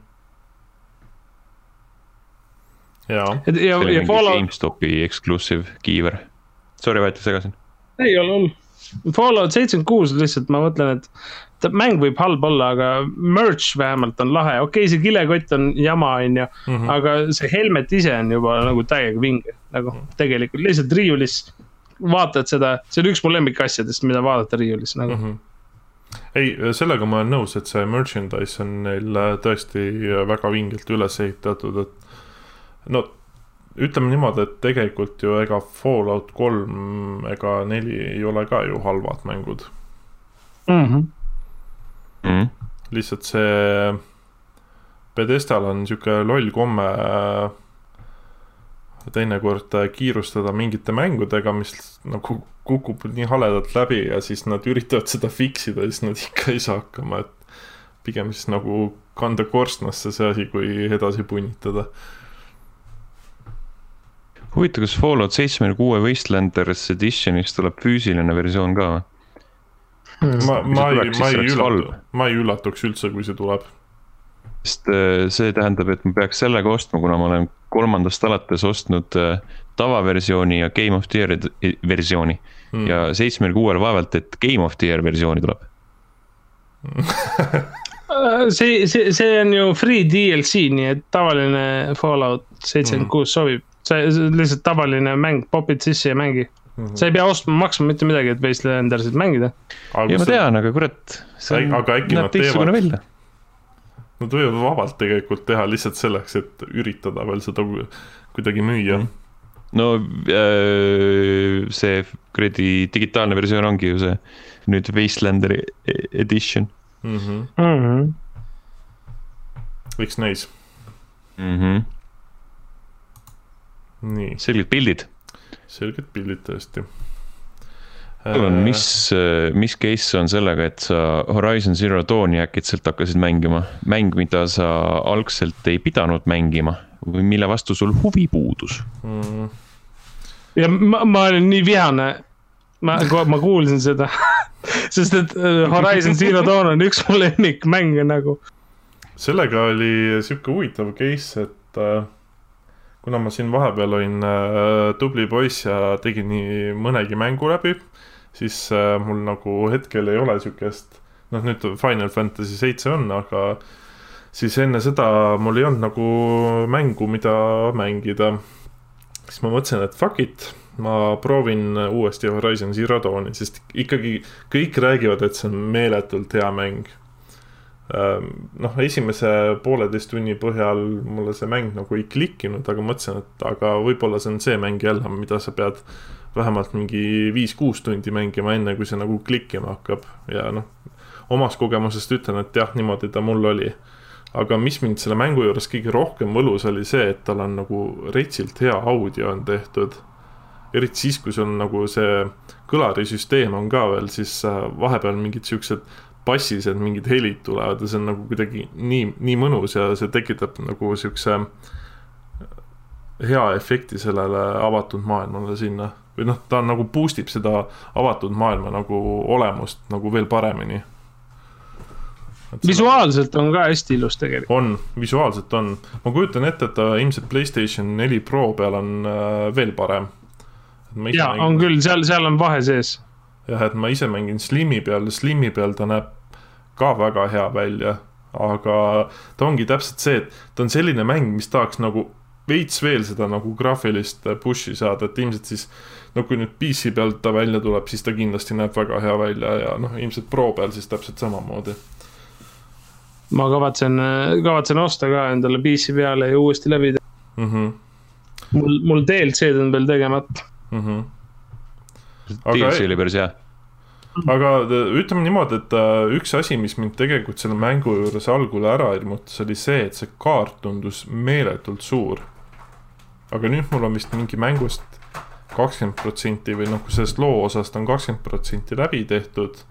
jaa, see oli ja mingi Fallout, GameStopi exclusive kiiver. Sorry, vahetus segasin. ei ole hull. Fallout seitsekümmend kuus lihtsalt ma mõtlen, et mäng võib halb olla, aga merch vähemalt on lahe, okei okay,, see kilekott on jama, on ju. Mhm. aga see helmet ise on juba nagu täiega vinge, nagu tegelikult lihtsalt riiulis vaatad seda, see on üks mu lemmikasjadest, mida vaadata riiulis nagu mm. Mhm. ei, sellega ma olen nõus, et see merchandise on neil äh, tõesti väga vingelt üles ehitatud, et no ütleme niimoodi, et tegelikult ju ega Fallout kolm ega neli ei ole ka ju halvad mängud. -hmm. Mm. lihtsalt see Pedestal on sihuke loll komme äh, teinekord äh, kiirustada mingite mängudega, mis nagu kukub nii haledalt läbi ja siis nad üritavad seda fix ida ja siis nad ikka ei saa hakkama, et pigem siis nagu kanda korstnasse see asi, kui edasi punnitada. huvitav, kas Fallout seitsmekümne kuue Wastelanders Editionis tuleb füüsiline versioon ka või? ma, ma ei, ma ei üllatu ma ei üllatuks üldse, kui see tuleb. sest äh, see tähendab, et ma peaks sellega ostma, kuna ma olen kolmandast alates ostnud äh, tavaversiooni ja Game of the Year e- versiooni Mm. mm.. ja seitsmekümne kuuel vaevalt, et Game of the Year versiooni tuleb. see, see, see on ju free DLC, nii et tavaline Fallout seitsekümmend kuus sobib. See lihtsalt tavaline mäng, popid sisse ja mängi. sa ei pea ostma, maksma mitte midagi, et Wastelandersit mängida. ja ma tean, aga kurat, see Aga- on, aga äkki näeb nad teistsugune teevad- välja. Nad võivad vabalt tegelikult teha lihtsalt selleks, et üritada veel seda kuidagi müüa mm.. no äh, see kuradi digitaalne versioon ongi ju see nüüd Wastelanderi e- edition Mm -hmm. Mm -hmm. võiks näis. mm. -hmm. nii, selged pildid. selged pildid tõesti. palun, mis, mis case on sellega, et sa Horizon Zero Dawni äkitselt hakkasid mängima, mäng, mida sa algselt ei pidanud mängima või mille vastu sul huvi puudus mm.? ja ma, ma olin nii vihane, ma, ma kuulsin seda sest et äh, Horizon Zero Dawn on üks mu lemmikmänge nagu. sellega oli sihuke huvitav case, et äh, kuna ma siin vahepeal olin äh, tubli poiss ja tegin nii mõnegi mängu läbi, siis äh, mul nagu hetkel ei ole sihukest, noh nüüd Final Fantasy seitse on, aga siis enne seda mul ei olnud nagu mängu, mida mängida. siis ma mõtlesin, et fuck it, ma proovin uuesti Horizon Zero Dawni, sest ikkagi kõik räägivad, et see on meeletult hea mäng noh, esimese pooleteist tunni põhjal mulle see mäng nagu ei klikkinud, aga mõtlesin, et aga võib-olla see on see mäng jälle, mida sa pead vähemalt mingi viis-kuus tundi mängima, enne kui see nagu klikkima hakkab ja noh, omast kogemusest ütlen, et jah, niimoodi ta mul oli. aga mis mind selle mängu juures kõige rohkem võlus, oli see, et tal on nagu retsilt hea audio on tehtud. eriti siis, kui sul nagu see kõlarisüsteem on ka veel, siis äh, vahepeal mingid siuksed bassis, et mingid helid tulevad ja see on nagu kuidagi nii, nii mõnus ja see tekitab nagu siukse hea efekti sellele avatud maailmale sinna. või noh, ta on nagu boost ib seda avatud maailma nagu olemust nagu veel paremini. visuaalselt on ka hästi ilus tegelikult. on, visuaalselt on. ma kujutan ette, et ta ilmselt Playstation neli Pro peal on äh, veel parem. ja, on küll, seal, seal on vahe sees jah, et ma ise mängin Slimi peal, Slimi peal ta näeb ka väga hea välja, aga ta ongi täpselt see, et ta on selline mäng, mis tahaks nagu veits veel seda nagu graafilist push'i saada, et ilmselt siis no kui nüüd PC pealt ta välja tuleb, siis ta kindlasti näeb väga hea välja ja noh, ilmselt Pro peal siis täpselt samamoodi. ma kavatsen, kavatsen osta ka endale PC peale ja uuesti läbi teha mm. -hmm. mul, mul DLC-d on veel tegemata mm. -hmm. DLC oli päris hea aga äh, ütleme niimoodi, et äh, üks asi, mis mind tegelikult selle mängu juures algul ära ilmutas, oli see, et see kaart tundus meeletult suur. aga nüüd mul on vist mingi mängust kakskümmend protsenti või noh, kui sellest loo osast on kakskümmend protsenti läbi tehtud.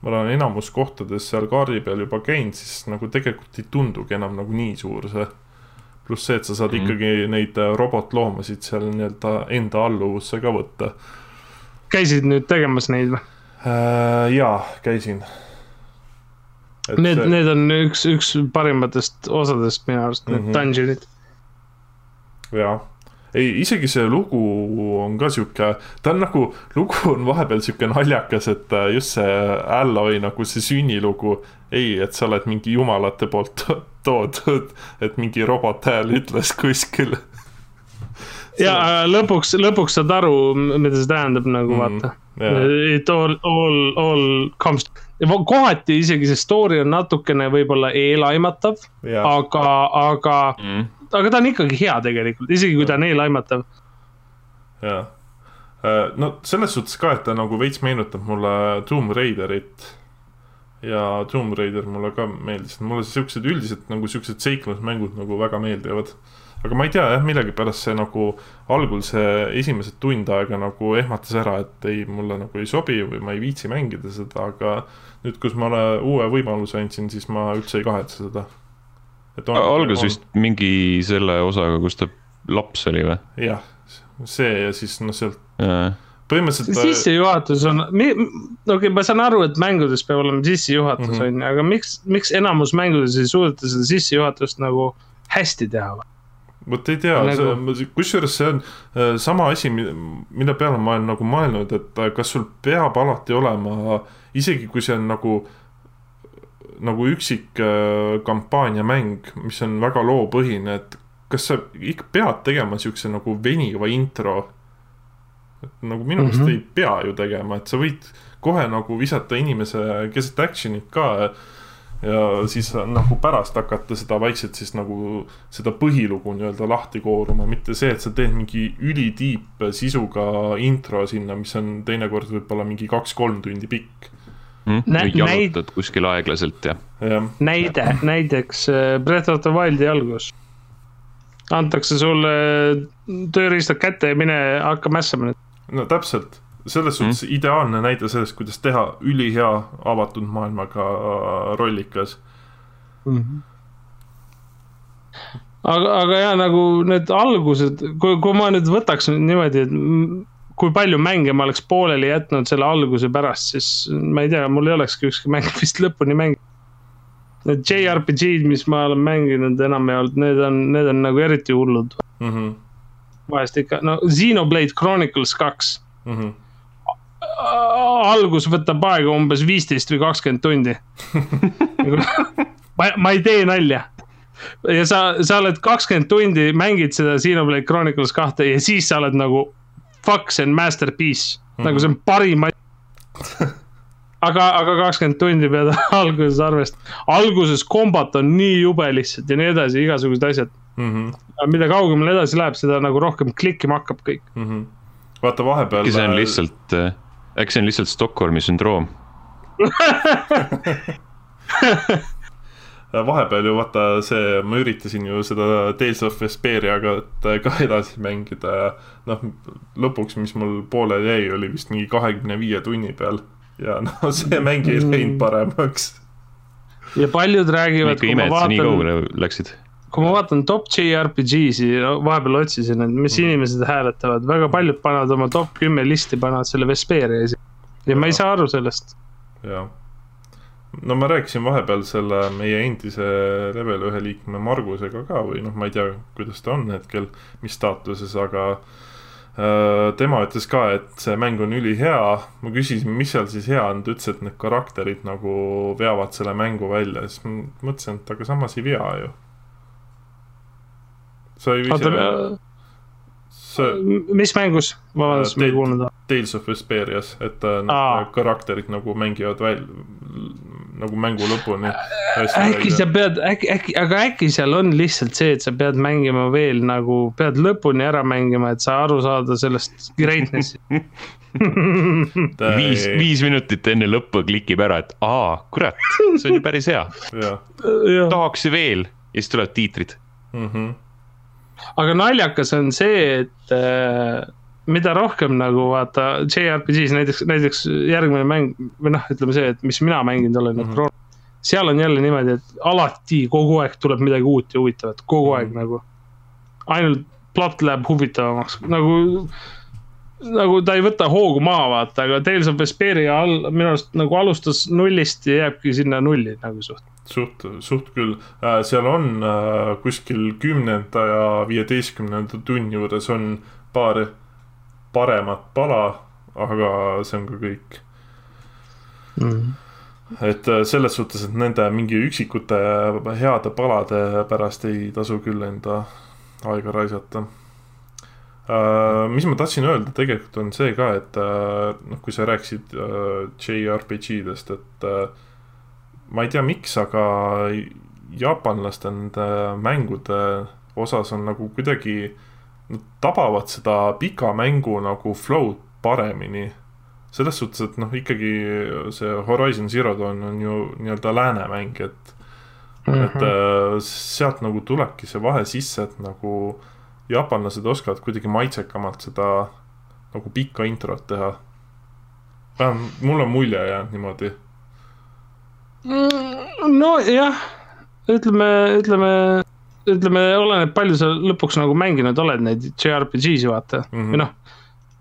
ma olen enamus kohtades seal kaardi peal juba käinud, siis nagu tegelikult ei tundugi enam nagu nii suur see. pluss see, et sa saad mm -hmm. ikkagi neid äh, robotloomasid seal nii-öelda enda alluvusse ka võtta. käisid nüüd tegemas neid või? Äh,? jaa, käisin. Need, need on üks, üks parimatest osadest minu arust mm, -hmm. need dungeon'id. jaa, ei isegi see lugu on ka sihuke, ta on nagu, lugu on vahepeal sihuke naljakas, et äh, just see Alloy nagu see sünnilugu. ei, et sa oled mingi jumalate poolt toodud, et mingi robot hääl ütles kuskil ja lõpuks, lõpuks saad aru, mida see tähendab nagu mm, vaata. yeah.. It all, all, all comes, kohati isegi see story on natukene võib-olla eelaimatav yeah., aga, aga mm., aga ta on ikkagi hea tegelikult, isegi kui ta on eelaimatav. jah, äh, no selles suhtes ka, et ta nagu veits meenutab mulle Tomb Raiderit. Ja Tomb Raider mulle ka meeldis, mulle siuksed üldiselt nagu siuksed seiklusmängud nagu väga meeldivad aga ma ei tea jah, millegipärast see nagu algul see esimesed tund aega nagu ehmatas ära, et ei, mulle nagu ei sobi või ma ei viitsi mängida seda, aga nüüd, kus ma uue võimaluse andsin, siis ma üldse ei kahetse seda. algas vist mingi selle osaga, kus ta laps oli või? jah, see ja siis noh, sealt põhimõtteliselt. see sissejuhatus on, okei okay,, ma saan aru, et mängudes peab olema sissejuhatus mm, -hmm. on ju, aga miks, miks enamus mängudes ei suudeta seda sissejuhatust nagu hästi teha või? Vot ei tea nagu..., kusjuures see on äh, sama asi, mille peale ma olen nagu mõelnud, et äh, kas sul peab alati olema, isegi kui see on nagu, nagu üksik äh, kampaaniamäng, mis on väga loopõhine, et kas sa ikka pead tegema siukse nagu veniva intro? nagu minu meelest mm -hmm. ei pea ju tegema, et sa võid kohe nagu visata inimese keset action'it ka ja siis nagu pärast hakata seda vaikselt siis nagu seda põhilugu nii-öelda lahti kooruma, mitte see, et sa teed mingi ülitiip sisuga intro sinna, mis on teinekord võib-olla mingi kaks-kolm tundi pikk mm,. või jalutad näid... kuskil aeglaselt ja, ja.. näide, näiteks äh, Breath of the Wildi algus. antakse sulle tööriistad kätte ja mine hakka mässama nüüd. no täpselt selles suhtes mm. ideaalne näide sellest, kuidas teha ülihea avatud maailmaga rollikas mm. -hmm. aga, aga ja nagu need algused, kui, kui ma nüüd võtaks niimoodi, et kui palju mänge ma oleks pooleli jätnud selle alguse pärast, siis ma ei tea, mul ei olekski ükski mäng vist lõpuni mänginud. Need JRPG-d, mis ma olen mänginud, enam ei olnud, need on, need on nagu eriti hullud mm. -hmm. vahest ikka, no Xenoblade Chronicles kaks mm. -hmm algus võtab aega umbes viisteist või kakskümmend tundi ma, ma ei tee nalja. ja sa, sa oled kakskümmend tundi, mängid seda Xenoblade Chronicles kahte ja siis sa oled nagu fuck, see on masterpiece mm, -hmm. nagu see on parim aga, aga kakskümmend tundi pead alguses arvestama. alguses kombat on nii jube lihtsalt ja nii edasi, igasugused asjad mm. -hmm. mida kaugemale edasi läheb, seda nagu rohkem klikkima hakkab kõik mm. -hmm. vaata vahepeal. see on lihtsalt, äh, äkki see on lihtsalt Stockholmi sündroom vahepeal ju vaata see, ma üritasin ju seda Tales of Vesperiaga ka edasi mängida ja noh, lõpuks, mis mul pooleli jäi, oli vist mingi kahekümne viie tunni peal. ja noh, see mäng ei läinud paremaks. ja paljud räägivad. ikka ime, et sa nii kaugele läksid kui ma vaatan top JRPG-si, vahepeal otsisin, et mis mm. inimesed hääletavad, väga paljud panevad oma top kümme listi, panevad selle Vesperia esi- ja, ja ma ei saa aru sellest. jah no ma rääkisin vahepeal selle meie endise level ühe liikme Margusega ka või noh, ma ei tea, kuidas ta on hetkel, mis staatuses, aga äh, tema ütles ka, et see mäng on ülihea. ma küsisin, mis seal siis hea on, ta ütles, et need karakterid nagu veavad selle mängu välja, siis ma mõtlesin, et aga samas ei vea ju. Sa ei vise see. mis mängus, vabandust, ma ei kuulnud. Tales of Vesperias, et äh, need karakterid nagu mängivad välja, nagu mängu lõpuni. äkki sa pead, äkki, äkki, aga äkki seal on lihtsalt see, et sa pead mängima veel nagu, pead lõpuni ära mängima, et sa aru saada sellest greatness'ist viis, viis minutit enne lõppu klikib ära, et aa, kurat, see on ju päris hea tahaks veel ja siis tulevad tiitrid mm. -hmm aga naljakas on see, et äh, mida rohkem nagu vaata JRPG-s näiteks, näiteks järgmine mäng või noh, ütleme see, et mis mina mänginud olen mm, -hmm. seal on jälle niimoodi, et alati kogu aeg tuleb midagi uut ja huvitavat, kogu aeg mm -hmm. nagu. ainult plott läheb huvitavamaks, nagu, nagu ta ei võta hoogu maha, vaata, aga Tales of Vesperia all minu arust nagu alustas nullist ja jääbki sinna nulli nagu suht suht, suht küll, äh, seal on äh, kuskil kümnenda ja viieteistkümnenda tunni juures on paar paremat pala, aga see on ka kõik. Mm.. et äh, selles suhtes, et nende mingi üksikute heade palade pärast ei tasu küll enda aega raisata. Uh, mis ma tahtsin öelda tegelikult on see ka, et uh, noh, kui sa rääkisid uh, JRPG-dest, et uh, ma ei tea, miks, aga jaapanlaste nende mängude osas on nagu kuidagi, nad tabavad seda pika mängu nagu flow'd paremini. selles suhtes, et noh, ikkagi see Horizon Zero Dawn on ju nii-öelda lääne mäng, et mm, -hmm. et äh, sealt nagu tulebki see vahe sisse, et nagu jaapanlased oskavad kuidagi maitsekamalt seda nagu pikka introt teha. vähemalt mul on mulje jäänud niimoodi nojah, ütleme, ütleme, ütleme, oleneb, palju sa lõpuks nagu mänginud oled neid JRPG-si vaata mm -hmm. või noh.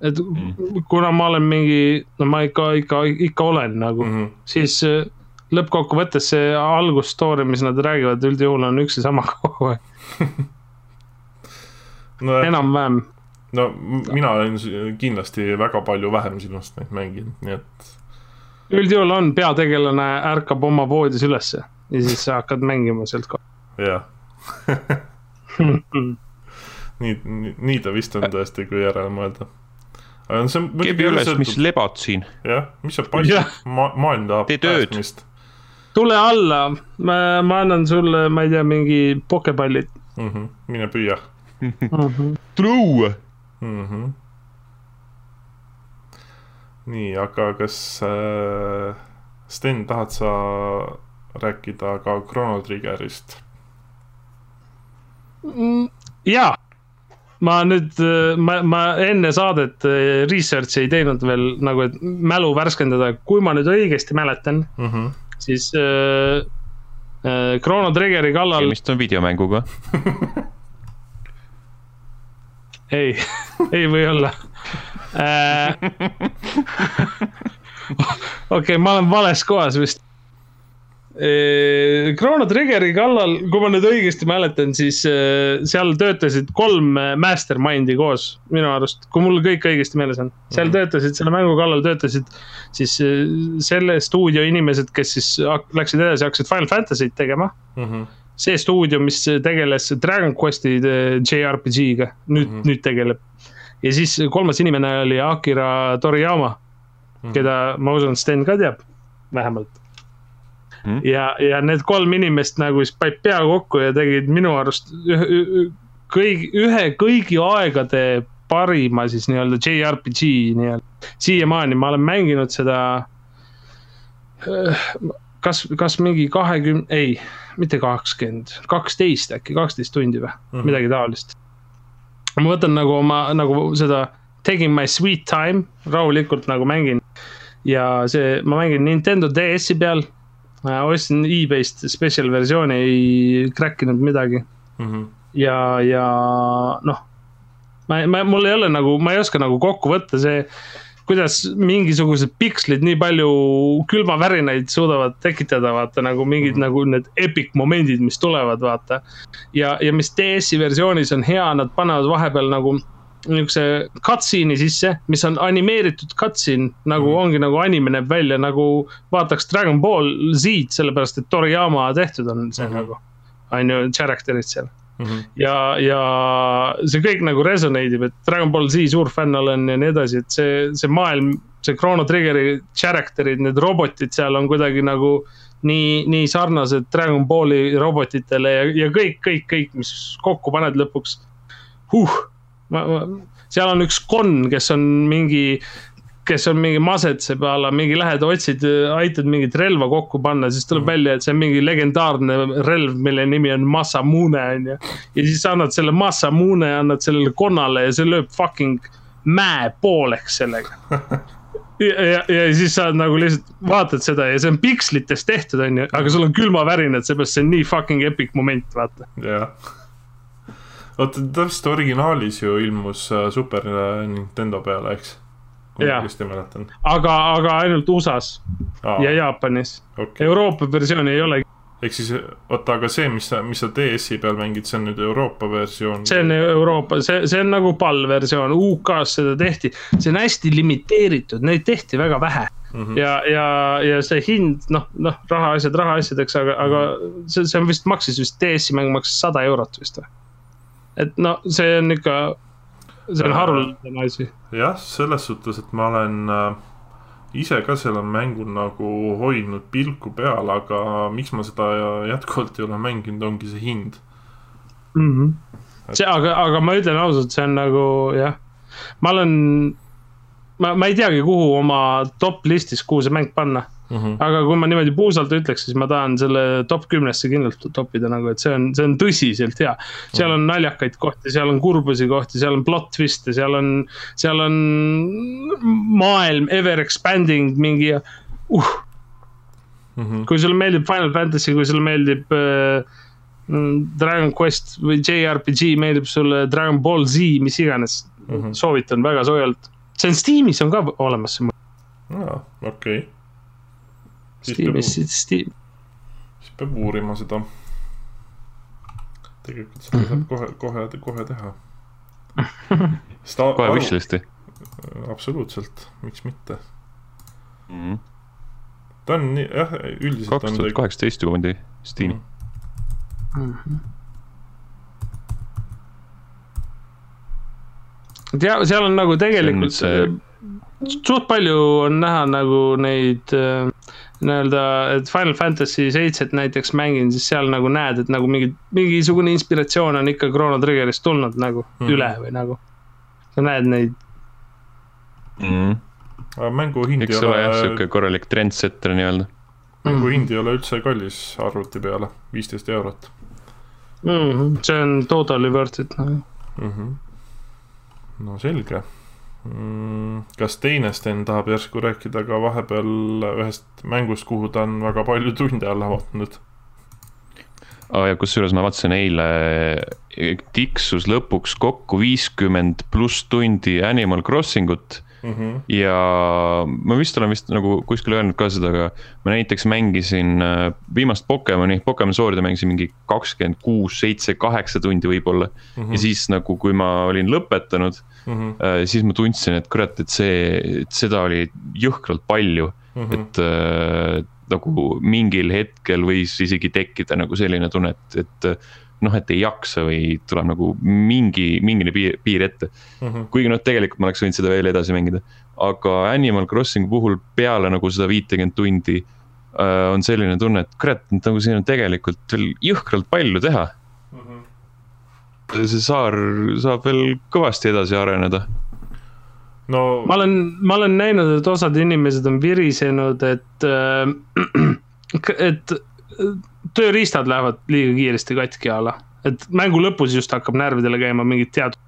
et mm kuna ma olen mingi, no ma ikka, ikka, ikka olen nagu mm, -hmm. siis äh, lõppkokkuvõttes see algusstory, mis nad räägivad, üldjuhul on üks ja sama kogu aeg no, enam-vähem. no mina olen kindlasti väga palju vähem sinust neid mänginud, nii et üldjuhul on, peategelane ärkab oma voodis ülesse ja siis sa hakkad mängima sealt ka. jah nii, nii, nii ta vist on tõesti, kui järele mõelda. aga see on. kebi üles mis lebad siin. jah, mis sa paistad Ma, maailm tahab päästmist. tule alla, ma, ma annan sulle, ma ei tea, mingi pokepallid mm. -hmm. mine püüa mm. -hmm. tule õue mm. -hmm nii, aga kas äh, Sten, tahad sa rääkida ka Chrono Triggerist mm,? jaa, ma nüüd, ma, ma enne saadet äh, research'i ei teinud veel nagu, et mälu värskendada, kui ma nüüd õigesti mäletan mm, -hmm. siis äh, äh, Chrono Triggeri kallal. tegemist on videomänguga ei, ei või olla äh, okei okay,, ma olen vales kohas vist. Chrono Triggeri kallal, kui ma nüüd õigesti mäletan, siis seal töötasid kolm mastermind'i koos minu arust, kui mul kõik õigesti meeles on. seal -hmm. töötasid, selle mängu kallal töötasid siis selle stuudio inimesed, kes siis läksid edasi, hakkasid Final Fantasy't tegema mm. -hmm see stuudio, mis tegeles Dragon Questi JRPG-ga, nüüd mm, -hmm. nüüd tegeleb. Ja siis kolmas inimene oli Akira Toriyama mm, keda ma usun, Sten ka teab, vähemalt mm. ja, ja need kolm inimest nagu siis panid pea kokku ja tegid minu arust ühe, kõigi, ühe kõigi aegade parima siis nii-öelda JRPG nii-öelda. siiamaani ma olen mänginud seda. kas, kas mingi kahekümne, ei, mitte kakskümmend, kaksteist äkki, kaksteist tundi või mm, -hmm. midagi taolist. Ma võtan nagu oma, nagu seda taking my sweet time, rahulikult nagu mängin. ja see, ma mängin Nintendo DS-i peal. ostsin e-base'ist special versiooni, ei crack inud midagi mm. -hmm. ja, ja noh, ma, ma, mul ei ole nagu, ma ei oska nagu kokku võtta see kuidas mingisugused pikslid nii palju külmavärinaid suudavad tekitada, vaata nagu mingid mm. nagu need epic momendid, mis tulevad, vaata. ja, ja mis DS-i versioonis on hea, nad panevad vahepeal nagu niisuguse cutscene'i sisse, mis on animeeritud cutscene, nagu mm. ongi nagu anime näeb välja, nagu vaataks Dragon Ball Z-d, sellepärast et Toriyama tehtud on see mm -hmm. nagu, on ju, character'id seal Mm -hmm. ja, ja see kõik nagu resonate ib, et Dragon Ball Z suur fänn olen ja nii edasi, et see, see maailm, see Chrono Triggeri character'id, need robotid seal on kuidagi nagu nii, nii sarnased Dragon Balli robotitele ja, ja kõik, kõik, kõik, mis kokku paned lõpuks huh,. seal on üks Gon, kes on mingi kes on mingi masetseb a la mingi lähed, otsid, aitad mingit relva kokku panna, siis tuleb mm. välja, et see on mingi legendaarne relv, mille nimi on Masamune on ju. ja siis annad selle Masamune, annad sellele konnale ja see lööb fucking mäe pooleks sellega ja, ja, ja siis sa nagu lihtsalt vaatad seda ja see on pikslitest tehtud, on ju, aga sul on külmavärinad, seepärast see on nii fucking epic moment, vaata. jah. oota, ta vist originaalis ju ilmus äh, Super Nintendo peale, eks ma õigesti mäletan. aga, aga ainult USA-s Aa, ja Jaapanis okay.. Euroopa versiooni ei olegi ehk siis oota, aga see, mis sa, mis sa DS-i peal mängid, see on nüüd Euroopa versioon? see on Euroopa, see, see on nagu PAL versioon, UK-s seda tehti, see on hästi limiteeritud, neid tehti väga vähe mm. -hmm. ja, ja, ja see hind, noh, noh, rahaasjad rahaasjadeks, aga, aga see, see on vist maksis vist, DS-i mäng maksis sada eurot vist või? et no see on ikka see on haruldane asi. jah, selles suhtes, et ma olen äh, ise ka selle mängul nagu hoidnud pilku peal, aga miks ma seda jätkuvalt ei ole mänginud, ongi see hind mm. -hmm. Et... see, aga, aga ma ütlen ausalt, see on nagu jah, ma olen, ma, ma ei teagi, kuhu oma top listis, kuhu see mäng panna Mm -hmm. aga kui ma niimoodi puusalt ütleks, siis ma tahan selle top kümnesse kindlalt topida nagu, et see on, see on tõsiselt hea. seal on naljakaid kohti, seal on kurbusi kohti, seal on plot twist'e, seal on, seal on maailm ever expanding mingi uh. Mm -hmm. kui sulle meeldib Final Fantasy, kui sulle meeldib äh, Dragon Quest või JRPG, meeldib sulle Dragon Ball Z, mis iganes mm, -hmm. soovitan väga soojalt. see on Steamis on ka olemas see. aa, okei okay Steamis, Steam. siis peab uurima seda. tegelikult seda mm -hmm. saab kohe, kohe, kohe teha kohe wishlist'i. absoluutselt, miks mitte mm. -hmm. ta on nii, jah, üldiselt. kaks tuhat kaheksateist juba pandi Steam'i mm. -hmm. tea, seal on nagu tegelikult see... suht palju on näha nagu neid äh, nii-öelda, et Final Fantasy seitset näiteks mängin, siis seal nagu näed, et nagu mingi, mingisugune inspiratsioon on ikka Chrono Triggerist tulnud nagu mm. üle või nagu. sa näed neid mm.. aga mängu hind ei ole. sihuke korralik trendsetter nii-öelda. mängu mm. hind ei ole üldse kallis arvuti peale, viisteist eurot mm. -hmm. see on totally worth it nagu mm. -hmm. no selge mm,. Kas teine Sten tahab järsku rääkida ka vahepeal ühest mängust, kuhu ta on väga palju tunde alla vaadanud? oh,. ja kusjuures ma vaatasin eile, tiksus lõpuks kokku viiskümmend pluss tundi Animal Crossing ut Mm -hmm. ja ma vist olen vist nagu kuskil öelnud ka seda, aga ma näiteks mängisin äh, viimast Pokemoni, Pokemon Swordi mängisin mingi kakskümmend kuus, seitse, kaheksa tundi võib-olla mm. -hmm. ja siis nagu, kui ma olin lõpetanud mm, -hmm. siis ma tundsin, et kurat, et see, et seda oli jõhkralt palju mm, -hmm. et äh, nagu mingil hetkel võis isegi tekkida nagu selline tunne, et, et noh, et ei jaksa või tuleb nagu mingi, mingine piir, piir ette mm. -hmm. kuigi noh, tegelikult ma oleks võinud seda veel edasi mängida. aga Animal Crossingu puhul peale nagu seda viitekümmet tundi äh, on selline tunne, et kurat, nagu siin on tegelikult veel jõhkralt palju teha. See saar saab veel kõvasti edasi areneda. No ma olen, ma olen näinud, et osad inimesed on virisenud, et äh,, et tööriistad lähevad liiga kiiresti katki a la, et mängu lõpus just hakkab närvidele käima mingid teatud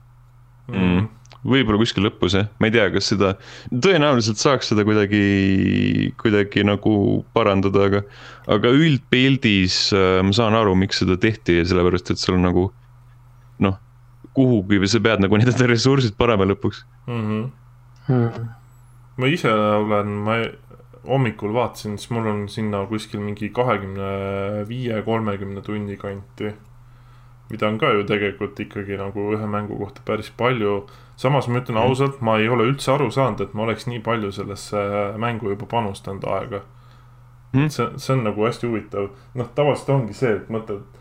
mm. Võib-olla kuskil lõpus jah, ma ei tea, kas seda, tõenäoliselt saaks seda kuidagi, kuidagi nagu parandada, aga. aga üldpildis äh, ma saan aru, miks seda tehti, sellepärast et sul on nagu kuhugi või sa pead nagu need ressursid panema lõpuks mm. -hmm. Hmm. ma ise olen, ma hommikul vaatasin, siis mul on sinna kuskil mingi kahekümne viie, kolmekümne tunni kanti. mida on ka ju tegelikult ikkagi nagu ühe mängu kohta päris palju. samas ma ütlen mm. ausalt, ma ei ole üldse aru saanud, et ma oleks nii palju sellesse mängu juba panustanud aega mm.. see, see on nagu hästi huvitav, noh, tavaliselt ongi see, et mõtled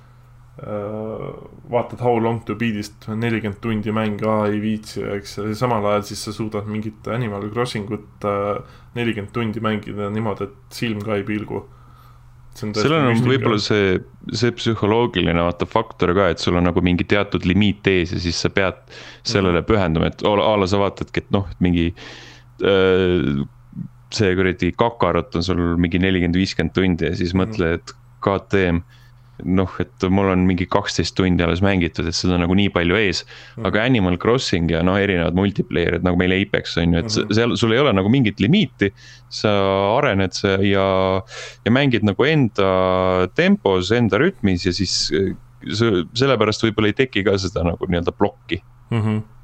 vaatad How long to beat'ist nelikümmend tundi mänge, ei viitsi, eks, samal ajal siis sa suudad mingit Animal Crossing ut äh, nelikümmend tundi mängida niimoodi, et silm ka ei pilgu. seal on võib-olla see, see psühholoogiline vaata faktor ka, et sul on nagu mingi teatud limiit ees ja siis sa pead sellele pühenduma, et a la sa vaatadki, et noh, et mingi äh, see kuradi kakarot on sul mingi nelikümmend, viiskümmend tundi ja siis mõtle, et KTM noh, et mul on mingi kaksteist tundi alles mängitud, et seda nagu nii palju ees mm.. aga Animal Crossing ja noh, erinevad multiplayer'id nagu meil Apex on ju, et mm -hmm. seal sul ei ole nagu mingit limiiti. sa arened ja, ja mängid nagu enda tempos, enda rütmis ja siis sellepärast võib-olla ei teki ka seda nagu nii-öelda plokki mm. -hmm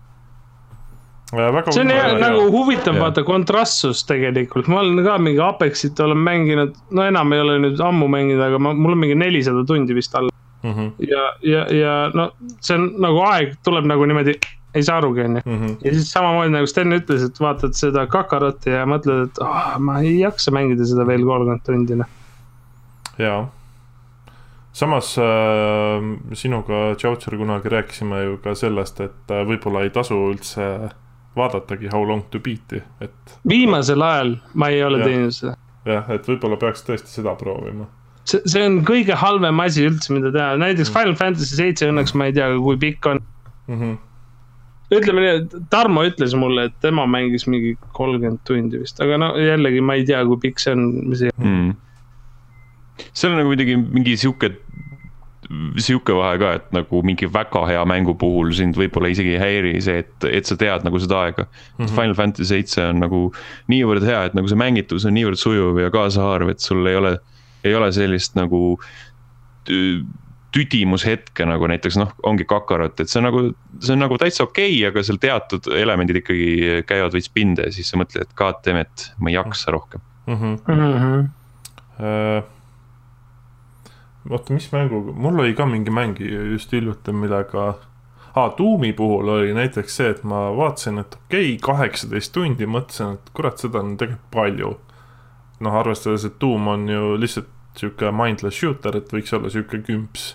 see on hea, nagu huvitav vaata kontrastsus tegelikult, ma olen ka mingi Apexit olen mänginud, no enam ei ole nüüd ammu mänginud, aga ma, mul on mingi nelisada tundi vist all mm. -hmm. ja, ja, ja no see on nagu aeg tuleb nagu niimoodi, ei saa arugi, onju. Mhm. ja siis samamoodi nagu Sten ütles, et vaatad seda Kakarotti ja mõtled, et oh, ma ei jaksa mängida seda veel kolmkümmend tundi, noh. jaa samas äh, sinuga, Tšautšer, kunagi rääkisime ju ka sellest, et äh, võib-olla ei tasu üldse äh, vaadatagi How long to beat'i, et. viimasel ajal ma ei ole ja, teinud seda. jah, et võib-olla peaks tõesti seda proovima. see, see on kõige halvem asi üldse, mida teha, näiteks mm. Final Fantasy seitse õnneks ma ei tea, kui pikk on mm. -hmm. ütleme nii, et Tarmo ütles mulle, et tema mängis mingi kolmkümmend tundi vist, aga no jällegi ma ei tea, kui pikk see on, mis see mm.. seal on nagu muidugi mingi sihuke sihuke vahe ka, et nagu mingi väga hea mängu puhul sind võib-olla isegi ei häiri see, et, et sa tead nagu seda aega mm. -hmm. Final Fantasy seitse on nagu niivõrd hea, et nagu see mängitus on niivõrd sujuv ja kaasahaarv, et sul ei ole, ei ole sellist nagu tüdimushetke nagu näiteks noh, ongi Kakarot, et see on nagu, see on nagu täitsa okei okay,, aga seal teatud elemendid ikkagi käivad veits pinda ja siis sa mõtled, et god damn it, ma ei jaksa rohkem mm. -hmm. Mm -hmm. Uh oota, mis mänguga, mul oli ka mingi mäng just hiljuti, millega ah,, Doom'i puhul oli näiteks see, et ma vaatasin, et okei okay,, kaheksateist tundi, mõtlesin, et kurat, seda on tegelikult palju. noh, arvestades, et Doom on ju lihtsalt sihuke mindless shooter, et võiks olla sihuke kümps.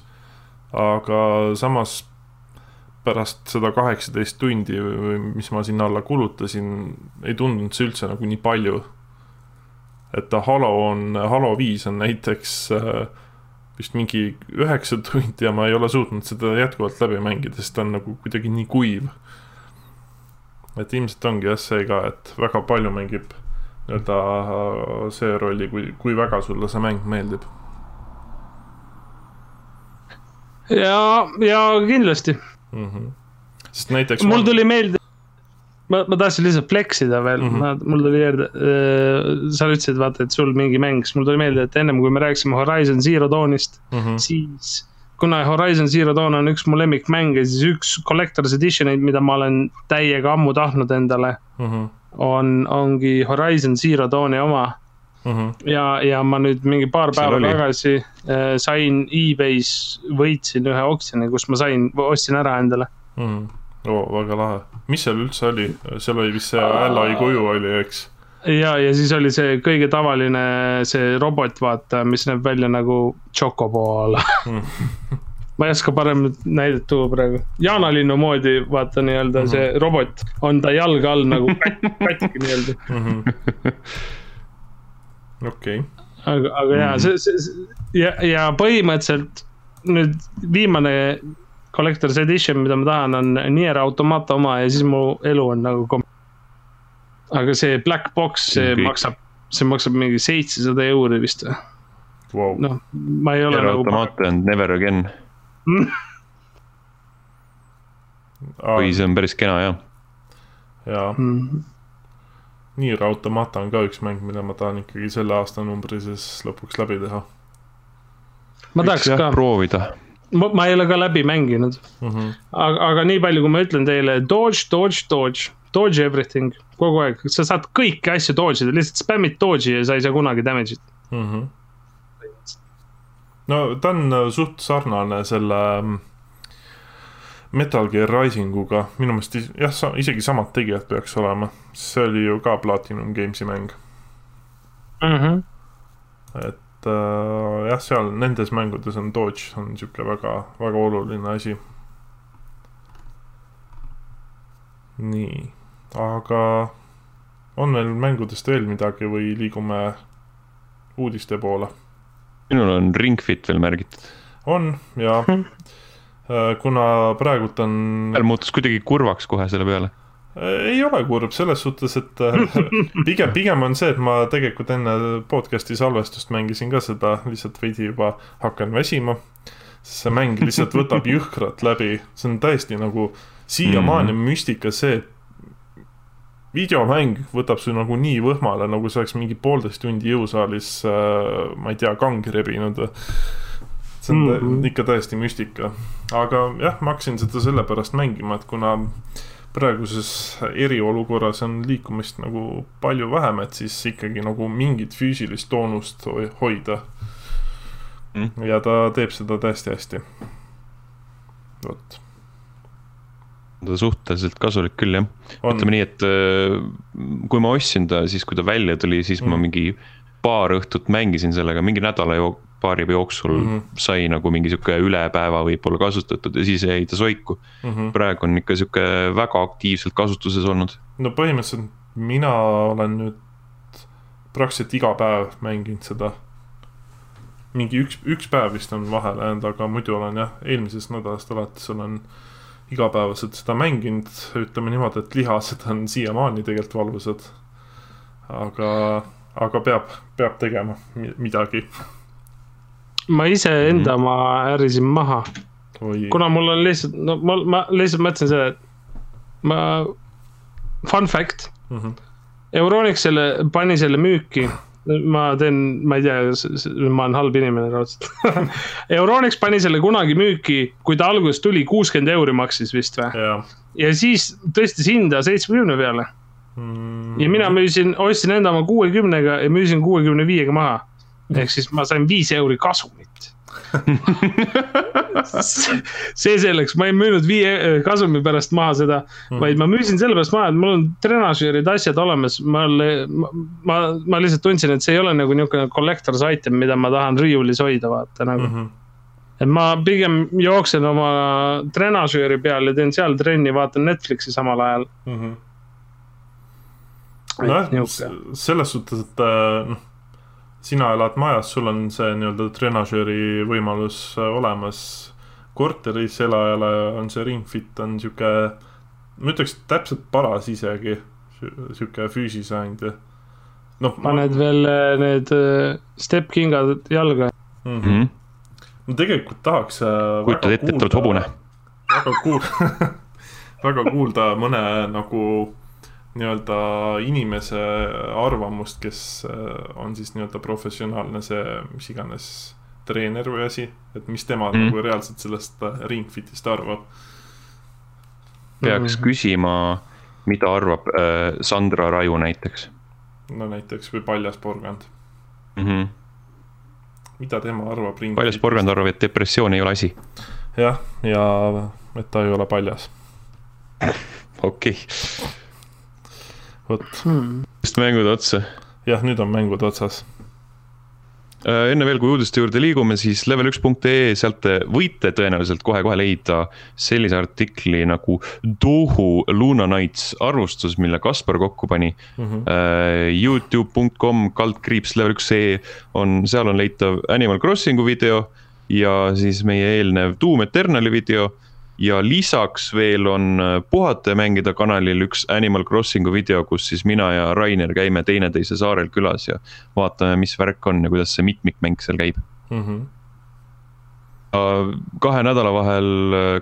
aga samas pärast seda kaheksateist tundi, mis ma sinna alla kulutasin, ei tundunud see üldse nagu nii palju. et Halo on, Halo viis on näiteks äh, vist mingi üheksa tundi ja ma ei ole suutnud seda jätkuvalt läbi mängida, sest ta on nagu kuidagi nii kuiv. et ilmselt ongi jah see ka, et väga palju mängib nii-öelda see rolli, kui, kui väga sulle see mäng meeldib. ja, ja kindlasti mm. -hmm. sest näiteks. mul tuli meelde ma, ma tahtsin lihtsalt flex ida veel mm, -hmm. mul tuli meelde äh,, sa ütlesid, vaata, et sul mingi mäng, siis mul tuli meelde, et ennem kui me rääkisime Horizon Zero Dawn'ist mm, -hmm. siis kuna Horizon Zero Dawn on üks mu lemmikmänge, siis üks collector's edition'id, mida ma olen täiega ammu tahtnud endale mm, -hmm. on, ongi Horizon Zero Dawni oma mm. -hmm. ja, ja ma nüüd mingi paar päeva tagasi äh, sain e-base, võitsin ühe oksjoni, kus ma sain, ostsin ära endale mm. -hmm. Oo, väga lahe, mis seal üldse oli, seal oli vist see Alloy kuju oli, eks? ja, ja siis oli see kõige tavaline, see robot, vaata, mis näeb välja nagu Chocobo mm. ma ei oska paremat näidet tuua praegu. jaanalinnu moodi, vaata nii-öelda mm -hmm. see robot on ta jalge all nagu katki nii-öelda mhm. okei. aga, aga jaa, see, see ja, ja põhimõtteliselt nüüd viimane collector's edition, mida ma tahan, on Nier Automata oma ja siis mu elu on nagu kom-. aga see black box, see Kõik. maksab, see maksab mingi seitsesada euri vist või wow.? noh, ma ei ole Nier nagu. Automata on never again või see on päris kena jah. jaa mm.. Nier Automata on ka üks mäng, mida ma tahan ikkagi selle aastanumbri siis lõpuks läbi teha. ma tahaks ka. proovida. Ma, ei ole ka läbi mänginud mm. -hmm. aga, aga nii palju, kui ma ütlen teile, dodge, dodge, dodge, dodge everything, kogu aeg, sa saad kõiki asju dodge ida, lihtsalt spämmid dodge'i ja sa ei saa kunagi damage'it mm. -hmm no ta on äh, suht sarnane selle mm, Metal Gear Risinguga, minu meelest jah, isegi samad tegijad peaks olema, see oli ju ka Platinum Games'i mäng mm. -hmm. et äh, jah, seal nendes mängudes on dodge on sihuke väga, väga oluline asi. nii, aga on meil mängudest veel midagi või liigume uudiste poole? minul on Ring Fit veel märgitud. on ja hm. kuna praegult on. muutus kuidagi kurvaks kohe selle peale äh, ei ole kurb selles suhtes, et äh, pigem, pigem on see, et ma tegelikult enne podcast'i salvestust mängisin ka seda, lihtsalt veidi juba hakkan väsima. sest see mäng lihtsalt võtab jõhkralt läbi, see on täiesti nagu siiamaani mm -hmm. müstika see, et videomäng võtab su nagu nii võhmale, nagu see oleks mingi poolteist tundi jõusaalis äh,, ma ei tea, kangi rebinud. see on mm -hmm. ikka täiesti müstika, aga jah, ma hakkasin seda sellepärast mängima, et kuna praeguses eriolukorras on liikumist nagu palju vähem, et siis ikkagi nagu mingit füüsilist toonust hoida mm.. ja ta teeb seda täiesti hästi. vot ta suhteliselt kasulik küll jah. ütleme nii, et äh, kui ma ostsin ta, siis kui ta välja tuli, siis mm. ma mingi paar õhtut mängisin sellega, mingi nädala jook-, paari jooksul mm -hmm. sai nagu mingi sihuke üle päeva võib-olla kasutatud ja siis jäi ta soiku mm. -hmm. praegu on ikka sihuke väga aktiivselt kasutuses olnud. no põhimõtteliselt mina olen nüüd praktiliselt iga päev mänginud seda. mingi üks, üks päev vist on vahele jäänud, aga muidu olen jah, eelmisest nädalast alates olen igapäevaselt seda mänginud, ütleme niimoodi, et lihased on siiamaani tegelikult valusad. aga, aga peab, peab tegema midagi. Ma iseenda mm. ma ärrisin maha. kuna mul on lihtsalt, no ma, ma lihtsalt mõtlesin seda, et ma, fun fact mm. -hmm. Euronix selle, pani selle müüki ma teen, ma ei tea, ma olen halb inimene raudselt Euronix pani selle kunagi müüki, kui ta alguses tuli, kuuskümmend euri maksis vist või? ja siis tõstis hinda seitsmekümne peale mm.. ja mina müüsin, ostsin enda oma kuuekümnega ja müüsin kuuekümne viiega maha. Ehk siis ma sain viis euri kasumit see selleks, ma ei müünud viie eh, kasumi pärast maha seda mm., vaid ma müüsin sellepärast maha, et mul on trenažöörid, asjad olemas, ma, ma, ma lihtsalt tundsin, et see ei ole nagu niisugune collector's item, mida ma tahan riiulis hoida, vaata nagu mm. -hmm et ma pigem jooksen oma trenažööri peal ja teen seal trenni, vaatan Netflixi samal ajal mm. -hmm. nojah, selles suhtes, et äh, noh sina elad majas, sul on see nii-öelda trenažööri võimalus äh, olemas. korteris elajale on see Ringfit on sihuke, ma ütleks täpselt paras isegi, sihuke füüsisandja. noh. paned ma... veel äh, need äh, step-kingad jalga mm. -hmm. no tegelikult tahaks. kujutad ette, et oled hobune. väga kuul- väga kuulda mõne nagu nii-öelda inimese arvamust, kes äh, on siis nii-öelda professionaalne see, mis iganes treener või asi, et mis tema mm. nagu reaalselt sellest äh, ringfit'ist arvab. peaks mm. küsima, mida arvab äh, Sandra Raju näiteks. no näiteks või Paljas porgand mm. -hmm. mida tema arvab ringfit'ist? Paljas porgand arvab, et depressioon ei ole asi. jah, ja et ta ei ole paljas. okei okay vot hmm.. vist mängud otsa. jah, nüüd on mängud otsas äh, enne veel, kui uudiste juurde liigume, siis level1.ee, sealt te võite tõenäoliselt kohe-kohe leida sellise artikli nagu Dohu Luna Nights arvustus, mille Kaspar kokku pani mm. -hmm. Youtube.com kaldkriips level1.ee on, seal on leitav Animal Crossingu video ja siis meie eelnev Doom Eternali video ja lisaks veel on äh, Puhata ja mängida kanalil üks Animal Crossingu video, kus siis mina ja Rainer käime teineteise saarel külas ja vaatame, mis värk on ja kuidas see mitmikmäng seal käib mm. -hmm kahe nädala vahel,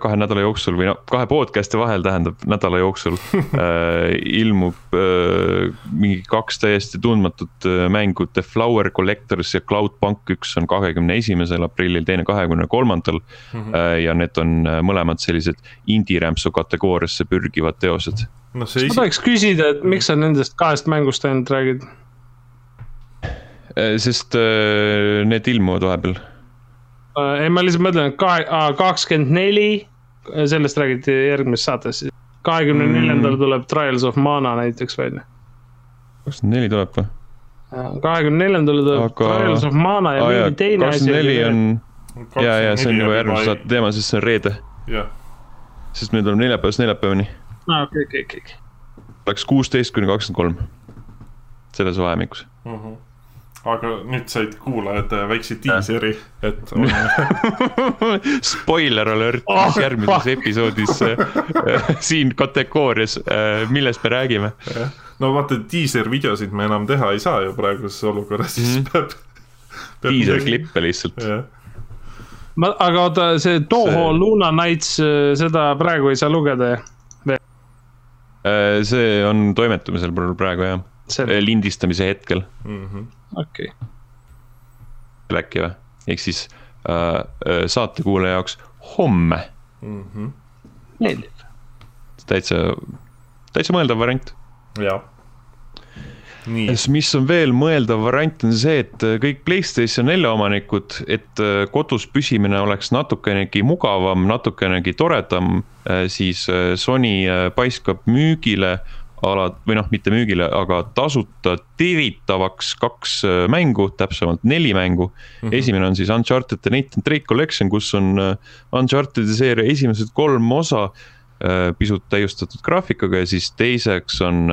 kahe nädala jooksul või noh, kahe podcast'i vahel tähendab nädala jooksul äh, ilmub äh, mingi kaks täiesti tundmatut äh, mängu, The Flower Collectors ja Cloudpunk, üks on kahekümne esimesel aprillil, teine kahekümne kolmandal. Mhm. Äh, ja need on äh, mõlemad sellised indie-rämpsu kategooriasse pürgivad teosed. no isi... ma tahaks küsida, et miks sa nendest kahest mängust ainult räägid? Äh, sest need ilmuvad vahepeal Äh, ei, ma lihtsalt mõtlen, et kahe, kakskümmend neli, sellest räägiti järgmises saates. kahekümne neljandal mm. tuleb Trials of Mana näiteks välja. kakskümmend neli tuleb või? kahekümne neljandal tuleb Aga... Trials of Mana ja mingi teine asi. kakskümmend neli on, ja, ja see on juba järgmise saate teema, sest see on reede. sest meil tuleb neljapäevast neljapäevani. aa, okei, okei, okei. Läks kuusteist kuni kakskümmend kolm, selles vahemikus uh. Mhm. -huh aga nüüd said kuulajad äh, väikse diiseri, et on... Spoiler alert oh,, järgmises episoodis äh, siin kategoorias, äh, millest me räägime. no vaata, diiservideosid me enam teha ei saa ju praeguses olukorras, siis mm -hmm. peab, peab. diiserklippe lihtsalt. ma, aga oota, see Toho see... Luna Nights, seda praegu ei saa lugeda veel? see on toimetamisel praegu jah, lindistamise hetkel mm. -hmm okei okay.. äkki või, ehk siis äh, äh, saatekuulaja jaoks homme mm. -hmm. meeldib. täitsa, täitsa mõeldav variant. jah mis on veel mõeldav variant, on see, et äh, kõik Playstation nelja omanikud, et äh, kodus püsimine oleks natukenegi mugavam, natukenegi toredam, siis Sony paiskab müügile alad või noh, mitte müügile, aga tasuta tiritavaks kaks äh, mängu, täpsemalt neli mängu mm. -hmm. esimene on siis Uncharted The Nathan Drake Collection, kus on äh, Uncharted'i seeria esimesed kolm osa äh, pisut täiustatud graafikaga ja siis teiseks on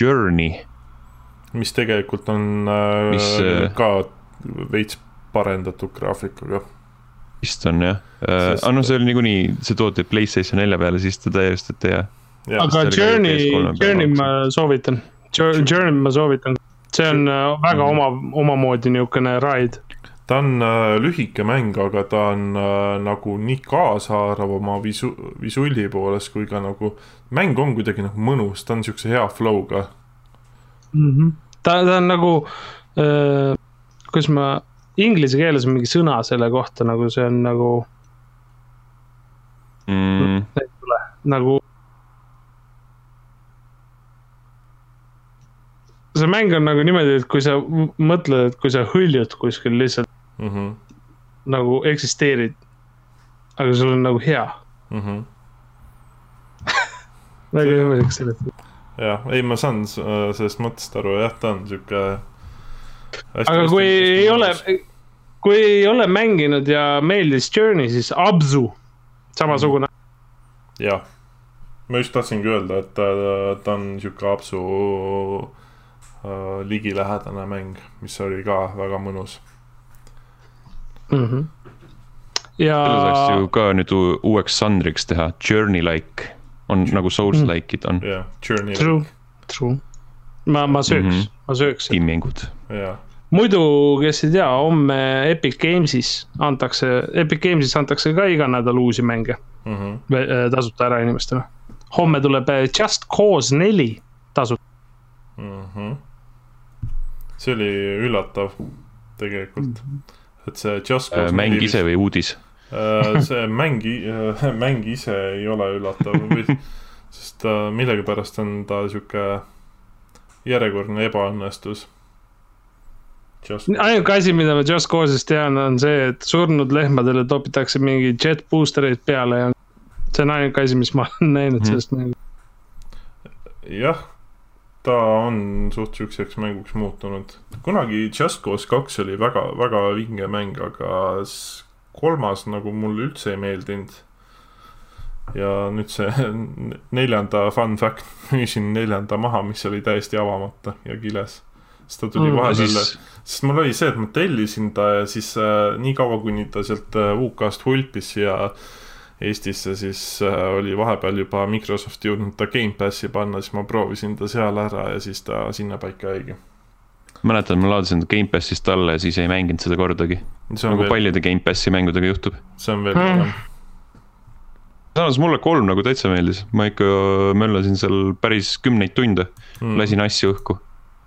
Journey. mis tegelikult on mis, ka veits parendatud graafikaga vist on jah, aga noh, see oli niikuinii, see toodi Playstation nelja peale, siis ta täiustati ja aga Journey, Journey ma soovitan, Journey. Ma soovitan, see on äh, väga oma, omamoodi niisugune ride. ta on äh, lühike mäng, aga ta on äh, nagu nii kaasaarv oma visu-, visulli poolest kui ka nagu mäng on kuidagi nagu mõnus, ta on niisuguse hea flow'ga. Mm. -hmm. ta, ta on nagu äh,, kuidas ma, inglise keeles on mingi sõna selle kohta, nagu see on nagu mm.. nagu see mäng on nagu niimoodi, et kui sa mõtled, et kui sa hõljud kuskil lihtsalt mm -hmm. nagu eksisteerid. aga sul on nagu hea mm. -hmm. väga võimalik seletada. jah, ei, ma saan sellest mõttest aru, jah, ta on sihuke. aga kui ei ole, kui ei ole mänginud ja meeldis Journey, siis Abzu, samasugune. jah, ma just tahtsingi öelda, et ta, ta on sihuke Abzu Äh, ligilähedane mäng, mis oli ka väga mõnus mm. -hmm. ja. selle saaks ju ka nüüd uueks žanriks teha, journey-like on nagu souls-like'id on. jah yeah,, journey-like. True, true. ma, ma sööks mm, -hmm. ma sööks. tiimmängud. jah muidu, kes ei tea, homme Epic Games'is antakse, Epic Games'is antakse ka iga nädal uusi mänge mm. -hmm. tasuta ära inimestele. homme tuleb Just Cause neli tasuta mm. -hmm. See oli üllatav tegelikult, et see Just Cause äh, mäng ise või uudis äh, see mäng, mäng ise ei ole üllatav sest millegipärast on ta sihuke järjekordne ebaõnnestus ainuke asi, mida ma Just Cause'ist tean, on see, et surnud lehmadele topitakse mingi jet booster eid peale ja see on ainuke asi, mis ma olen näinud mm. sellest mängust. jah, ta on suht siukseks mänguks muutunud. kunagi Just Cause kaks oli väga, väga vinge mäng, aga kolmas nagu mulle üldse ei meeldinud. ja nüüd see neljanda fun fact, müüsin neljanda maha, mis oli täiesti avamata ja kiles. sest ta tuli mm, vahepeal siis sest mul oli see, et ma tellisin ta ja siis äh, nii kaua, kuni ta sealt äh, UK-st hulpis ja Eestisse, siis äh, oli vahepeal juba Microsoft jõudnud ta Gamepassi panna, siis ma proovisin ta seal ära ja siis ta sinnapaika jäigi. mäletan, ma laadisin ta Gamepassist alla ja siis ei mänginud seda kordagi. nagu veel... paljude Gamepassi mängudega juhtub. see on veel parem mm samas mulle kolm nagu täitsa meeldis, ma ikka möllasin seal päris kümneid tunde mm., lasin asju õhku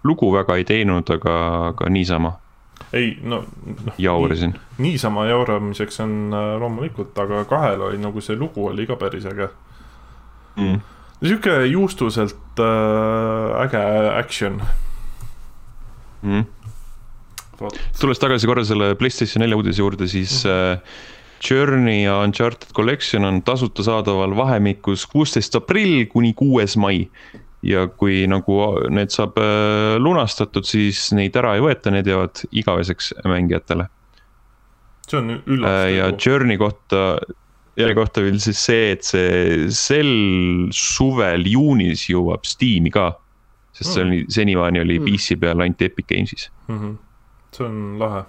lugu väga ei teinud, aga, aga niisama. Ei, no, noh. jaurisin. niisama jauramiseks on äh, loomulikult, aga kahel oli nagu see lugu oli ka päris äge mm.. sihuke juustuselt äh, äge action mm.. tulles tagasi korra selle Playstation nelja uudise juurde, siis mm. äh, Journey ja Uncharted Collection on tasuta saadaval vahemikus kuusteist aprill kuni kuues mai ja kui nagu need saab äh, lunastatud, siis neid ära ei võeta, need jäävad igaveseks mängijatele. see on üllatus. ja Journey kohta, jälle kohta veel siis see, et see sel suvel juunis jõuab Steam'i ka. sest see oli, senimaani oli mm. PC peal ainult Epic Games'is mm. -hmm. see on lahe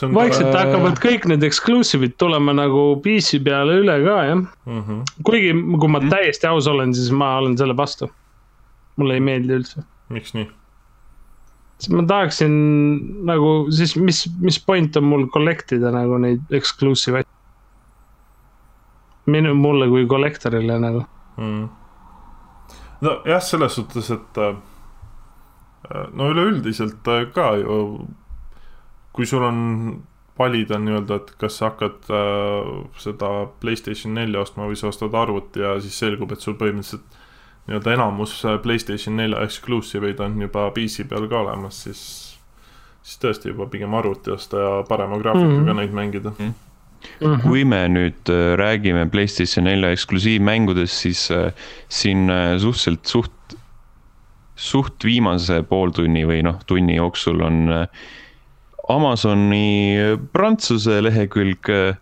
vaikselt ta... hakkavad kõik need exclusive'id tulema nagu PC peale üle ka jah mm. -hmm. kuigi, kui ma -hmm. täiesti aus olen, siis ma olen selle vastu. mulle ei meeldi üldse. miks nii? sest ma tahaksin nagu siis, mis, mis point on mul collect ida nagu neid exclusive asju. minu, mulle kui kollektorile nagu mm.. nojah, selles suhtes, et äh, no üleüldiselt äh, ka ju kui sul on valida nii-öelda, et kas sa hakkad äh, seda Playstation nelja ostma või sa ostad arvuti ja siis selgub, et sul põhimõtteliselt nii-öelda enamus äh, Playstation nelja exclusive eid on juba PC peal ka olemas, siis, siis tõesti juba pigem arvuti osta ja parema graafikaga mm -hmm. neid mängida mm. -hmm. kui me nüüd äh, räägime Playstation nelja eksklusiivmängudest, siis äh, siin äh, suhteliselt suht, suht viimase pooltunni või noh, tunni jooksul on äh, Amazoni Prantsuse lehekülg äh,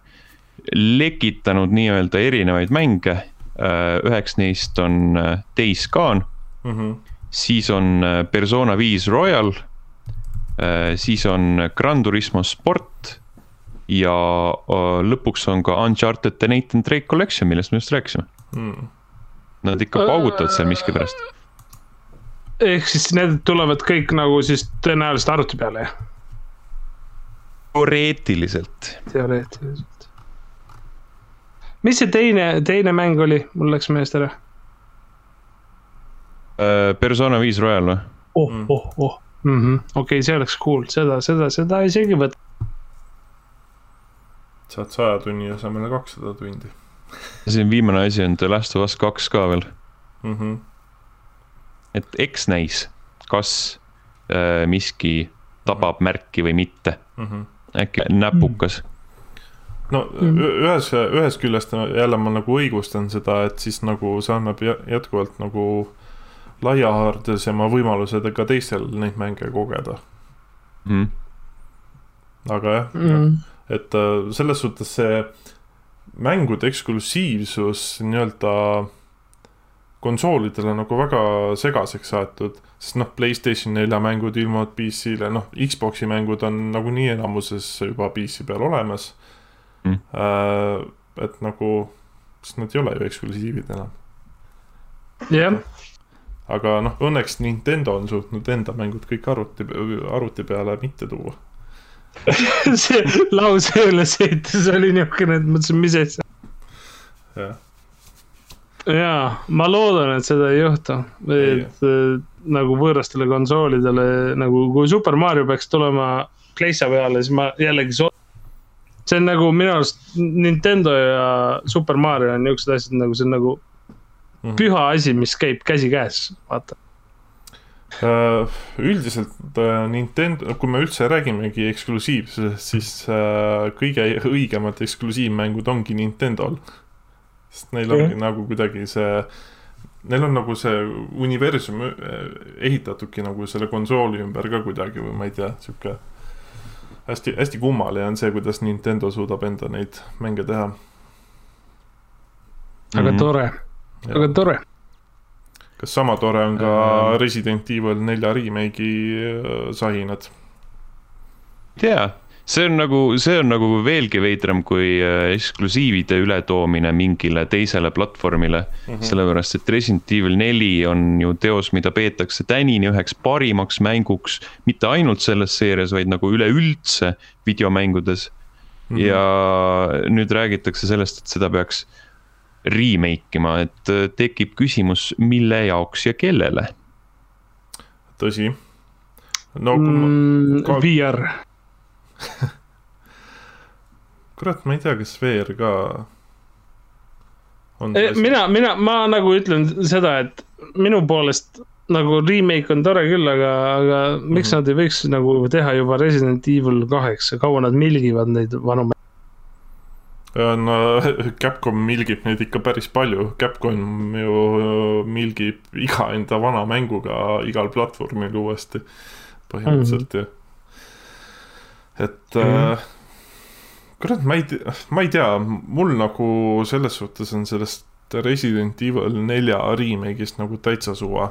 lekitanud nii-öelda erinevaid mänge. Äh, üheks neist on äh, Days Gone mm, -hmm. siis on Persona viis Royal, siis on Gran Turismo Sport ja lõpuks on ka Uncharted The Nathan Drake Collection, millest me just rääkisime mm.. Nad ikka paugutavad seal miskipärast. ehk siis need tulevad kõik nagu siis tõenäoliselt arvuti peale, jah? Teoreetiliselt. teoreetiliselt. mis see teine, teine mäng oli, mul läks meelest ära uh,. Persona viis Royal või? oh, mm. oh, oh, mm -hmm. okei okay,, see oleks cool, seda, seda, seda isegi võtta. saad saja tunni asemele kakssada tundi. siin viimane asi on The Last of Us kaks ka veel mm. -hmm. et eks näis, kas äh, miski tabab mm -hmm. märki või mitte mm. -hmm äkki näpukas. No ühes, ühest küljest jälle ma nagu õigustan seda, et siis nagu see annab jätkuvalt nagu laiahaardesema võimaluse ka teistel neid mänge kogeda. Mm.. aga jah. Mm., et äh, selles suhtes see mängude eksklusiivsus nii-öelda konsoolidele nagu väga segaseks aetud, sest noh, Playstation nelja mängud ilmuvad PC-le, noh, Xbox'i mängud on nagunii enamuses juba PC peal olemas mm.. Äh, et nagu, sest nad ei ole ju eksklusiivid enam. jah yeah. aga noh, õnneks Nintendo on suutnud enda mängud kõik arvuti, arvuti peale mitte tuua see lause ülesehitus oli niisugune, et mõtlesin, mis asja. jah jaa, ma loodan, et seda ei juhtu, et äh, nagu võõrastele konsoolidele nagu, kui Super Mario peaks tulema kleitsa peale, siis ma jällegi so-. see on nagu minu arust Nintendo ja Super Mario on niuksed asjad nagu see on nagu mm -hmm. püha asi, mis käib käsikäes, vaata Äh, üldiselt äh, Nintendo, kui me üldse räägimegi eksklusiivsusest, siis äh, kõige õigemad eksklusiivmängud ongi Nintendo'l. sest neil ongi mm. nagu kuidagi see, neil on nagu see universum ehitatudki nagu selle konsooli ümber ka kuidagi või ma ei tea, sihuke. hästi, hästi kummaline on see, kuidas Nintendo suudab enda neid mänge teha. aga -hmm. tore, aga tore kas sama tore on ka Resident Evil nelja remake'i äh, sahinad? jaa, see on nagu, see on nagu veelgi veidram kui äh, eksklusiivide ületoomine mingile teisele platvormile mm. -hmm. sellepärast, et Resident Evil neli on ju teos, mida peetakse tänini üheks parimaks mänguks. mitte ainult selles seerias, vaid nagu üleüldse videomängudes mm. -hmm. ja nüüd räägitakse sellest, et seda peaks remake ima, et äh, tekib küsimus, mille jaoks ja kellele. tõsi. no mm, ka... VR kurat, ma ei tea, kas VR ka on. Mina, mina, ma nagu ütlen seda, et minu poolest nagu remake on tore küll, aga, aga miks mm -hmm. nad ei võiks nagu teha juba Resident Evil kaheksa, kaua nad milgivad neid vanu no Capcom milgib neid ikka päris palju, Capcom ju milgib iga enda vana mänguga igal platvormil uuesti põhimõtteliselt mm -hmm. ju. Et mm äh, kurat, ma ei tea, ma ei tea, mul nagu selles suhtes on sellest Resident Evil nelja remake'ist nagu täitsa suva.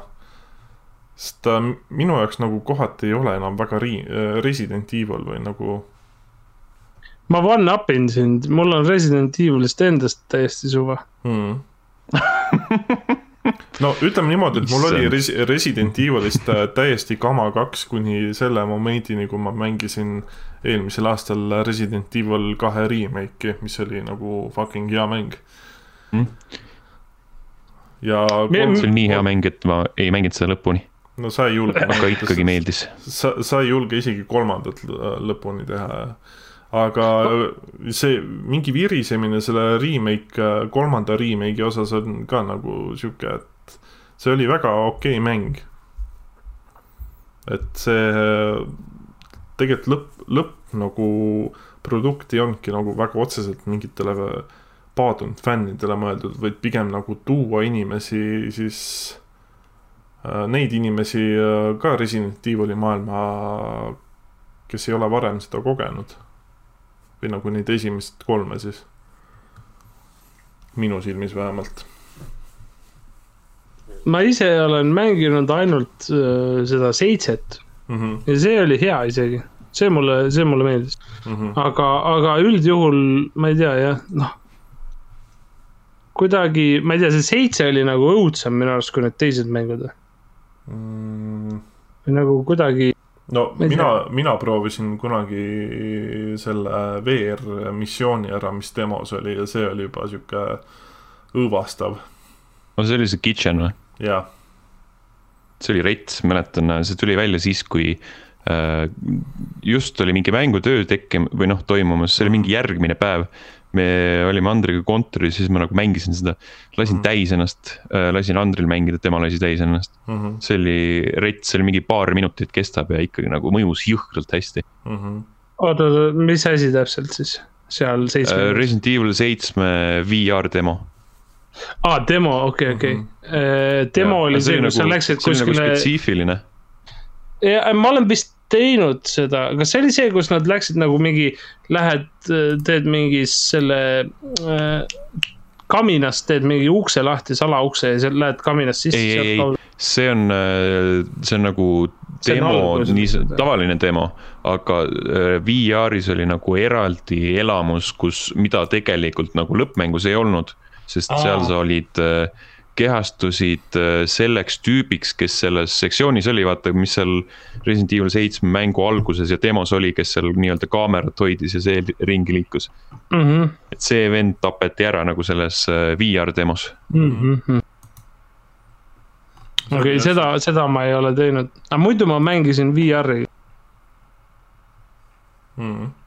sest äh, minu jaoks nagu kohati ei ole enam väga ri-, Resident Evil või nagu ma one-up in sind, mul on Resident Evilist endast täiesti suva hmm. no ütleme niimoodi, et mul oli Res Resident Evilist äh, täiesti kama kaks kuni selle momendini, kui ma mängisin eelmisel aastal Resident Evil kahe remake'i, mis oli nagu fucking hea mäng mm.. ja see oli nii hea mäng, et ma ei mänginud seda lõpuni. no sa ei julge. aga ikkagi meeldis. sa, sa ei julge isegi kolmandat lõpuni teha aga see mingi virisemine selle remake, kolmanda remake'i osas on ka nagu sihuke, et see oli väga okei okay mäng. et see tegelikult lõpp, lõpp nagu produkt ei olnudki nagu väga otseselt mingitele paadunud fännidele mõeldud, vaid pigem nagu tuua inimesi siis äh, neid inimesi äh, ka Resident Evil'i maailma, kes ei ole varem seda kogenud või nagu neid esimest kolme siis. minu silmis vähemalt. ma ise olen mänginud ainult äh, seda seitset mm. -hmm. ja see oli hea isegi, see mulle, see mulle meeldis mm. -hmm. aga, aga üldjuhul ma ei tea jah, noh. kuidagi, ma ei tea, see seitse oli nagu õudsem minu arust kui need teised mängud mm.. nagu kuidagi no mina, mina proovisin kunagi selle VR missiooni ära, mis demos oli ja see oli juba sihuke õõvastav. no see oli see Kitchen või? jah. See oli rets, mäletan, see tuli välja siis, kui äh, just oli mingi mängutöö tekkim- või noh, toimumas, see oli mingi järgmine päev me olime Andriga kontoris, siis ma nagu mängisin seda, lasin mm -hmm. täis ennast äh,, lasin Andril mängida, tema lasi täis ennast mm. -hmm. see oli rets, see oli mingi paar minutit kestab ja ikkagi nagu mõjus jõhkralt hästi mm -hmm.. oota, oota, mis asi täpselt siis seal seitsme äh,? Resident Evil seitsme VR demo. Aa ah,, demo, okei okei mm. -hmm. demo ja, oli see, kus nagu, sa läksid nagu kuskile. spetsiifiline. ja ma olen vist teinud seda, kas see oli see, kus nad läksid nagu mingi, lähed, teed mingi selle äh, kaminast teed mingi ukse lahti, salaukse ja seal lähed kaminast sisse. ei, ei, ei, see on, äh, see on nagu demo, nii tavaline demo, aga äh, VR-is oli nagu eraldi elamus, kus, mida tegelikult nagu lõppmängus ei olnud, sest Aa. seal sa olid äh, kehastusid äh, selleks tüübiks, kes selles sektsioonis oli, vaata, mis seal Resident Evil seitsme mängu alguses ja demos oli, kes seal nii-öelda kaamerat hoidis ja see ringi liikus mm. -hmm. et see vend tapeti ära nagu selles äh, VR demos mm. -hmm. okei okay,, seda, seda ma ei ole teinud, aga muidu ma mängisin VR-i mm..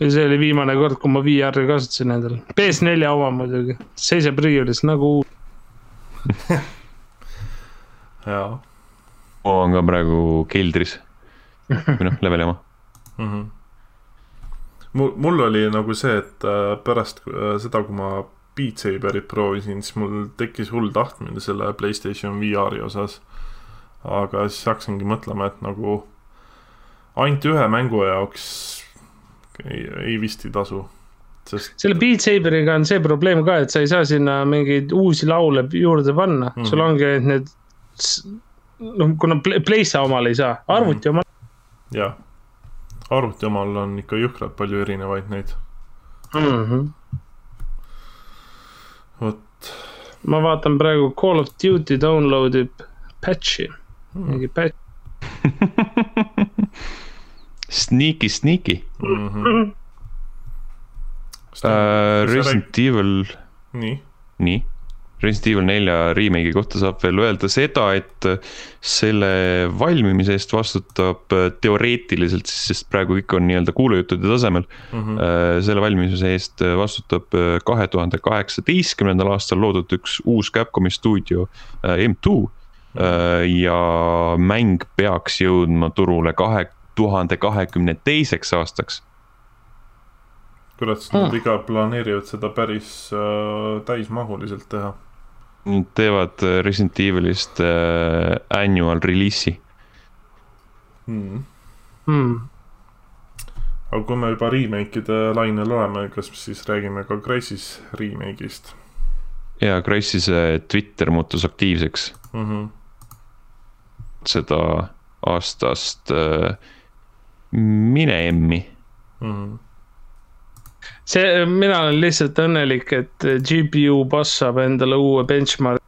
Ja see oli viimane kord, kui ma VR-i kasutasin endal, PS4 oma muidugi, seisab riiulis nagu uus jaa. oma on ka praegu keldris või noh, leveli oma mm. -hmm. mul, mul oli nagu see, et äh, pärast äh, seda, kui ma Beat Saberit proovisin, siis mul tekkis hull tahtmine selle Playstation VR-i osas. aga siis hakkasingi mõtlema, et nagu ainult ühe mängu jaoks ei, ei vist ei tasu. Sest... selle Beat Saberiga on see probleem ka, et sa ei saa sinna mingeid uusi laule juurde panna mm, -hmm. sul ongi need, noh, kuna Playsta omal ei saa, arvuti mm -hmm. omal. jah, arvuti omal on ikka jõhkralt palju erinevaid neid mm. -hmm. vot. ma vaatan praegu Call of Duty download ib patch'i mm, -hmm. mingi patch Sneaky, sneaky mm. -hmm. Uh, Resident. Evil. nii. nii. Resident Evil nelja remake'i kohta saab veel öelda seda, et selle valmimise eest vastutab teoreetiliselt siis, sest praegu kõik on nii-öelda kuulujuttude tasemel mm. -hmm. selle valmimise eest vastutab kahe tuhande kaheksateistkümnendal aastal loodud üks uus Capcomi stuudio M2 Äh, ja mäng peaks jõudma turule kahe tuhande kahekümne teiseks aastaks. kurat, siis nad ikka planeerivad seda päris äh, täismahuliselt teha. Nad teevad äh, Resident Evilist äh, annual release'i hmm.. Hmm. aga kui me juba remake'ide lainel oleme, kas siis räägime ka Crysis remake'ist? jaa, Crysise Twitter muutus aktiivseks mm. -hmm seda aastast äh, Mineemi mm. -hmm. see, mina olen lihtsalt õnnelik, et GPU boss saab endale uue benchmark.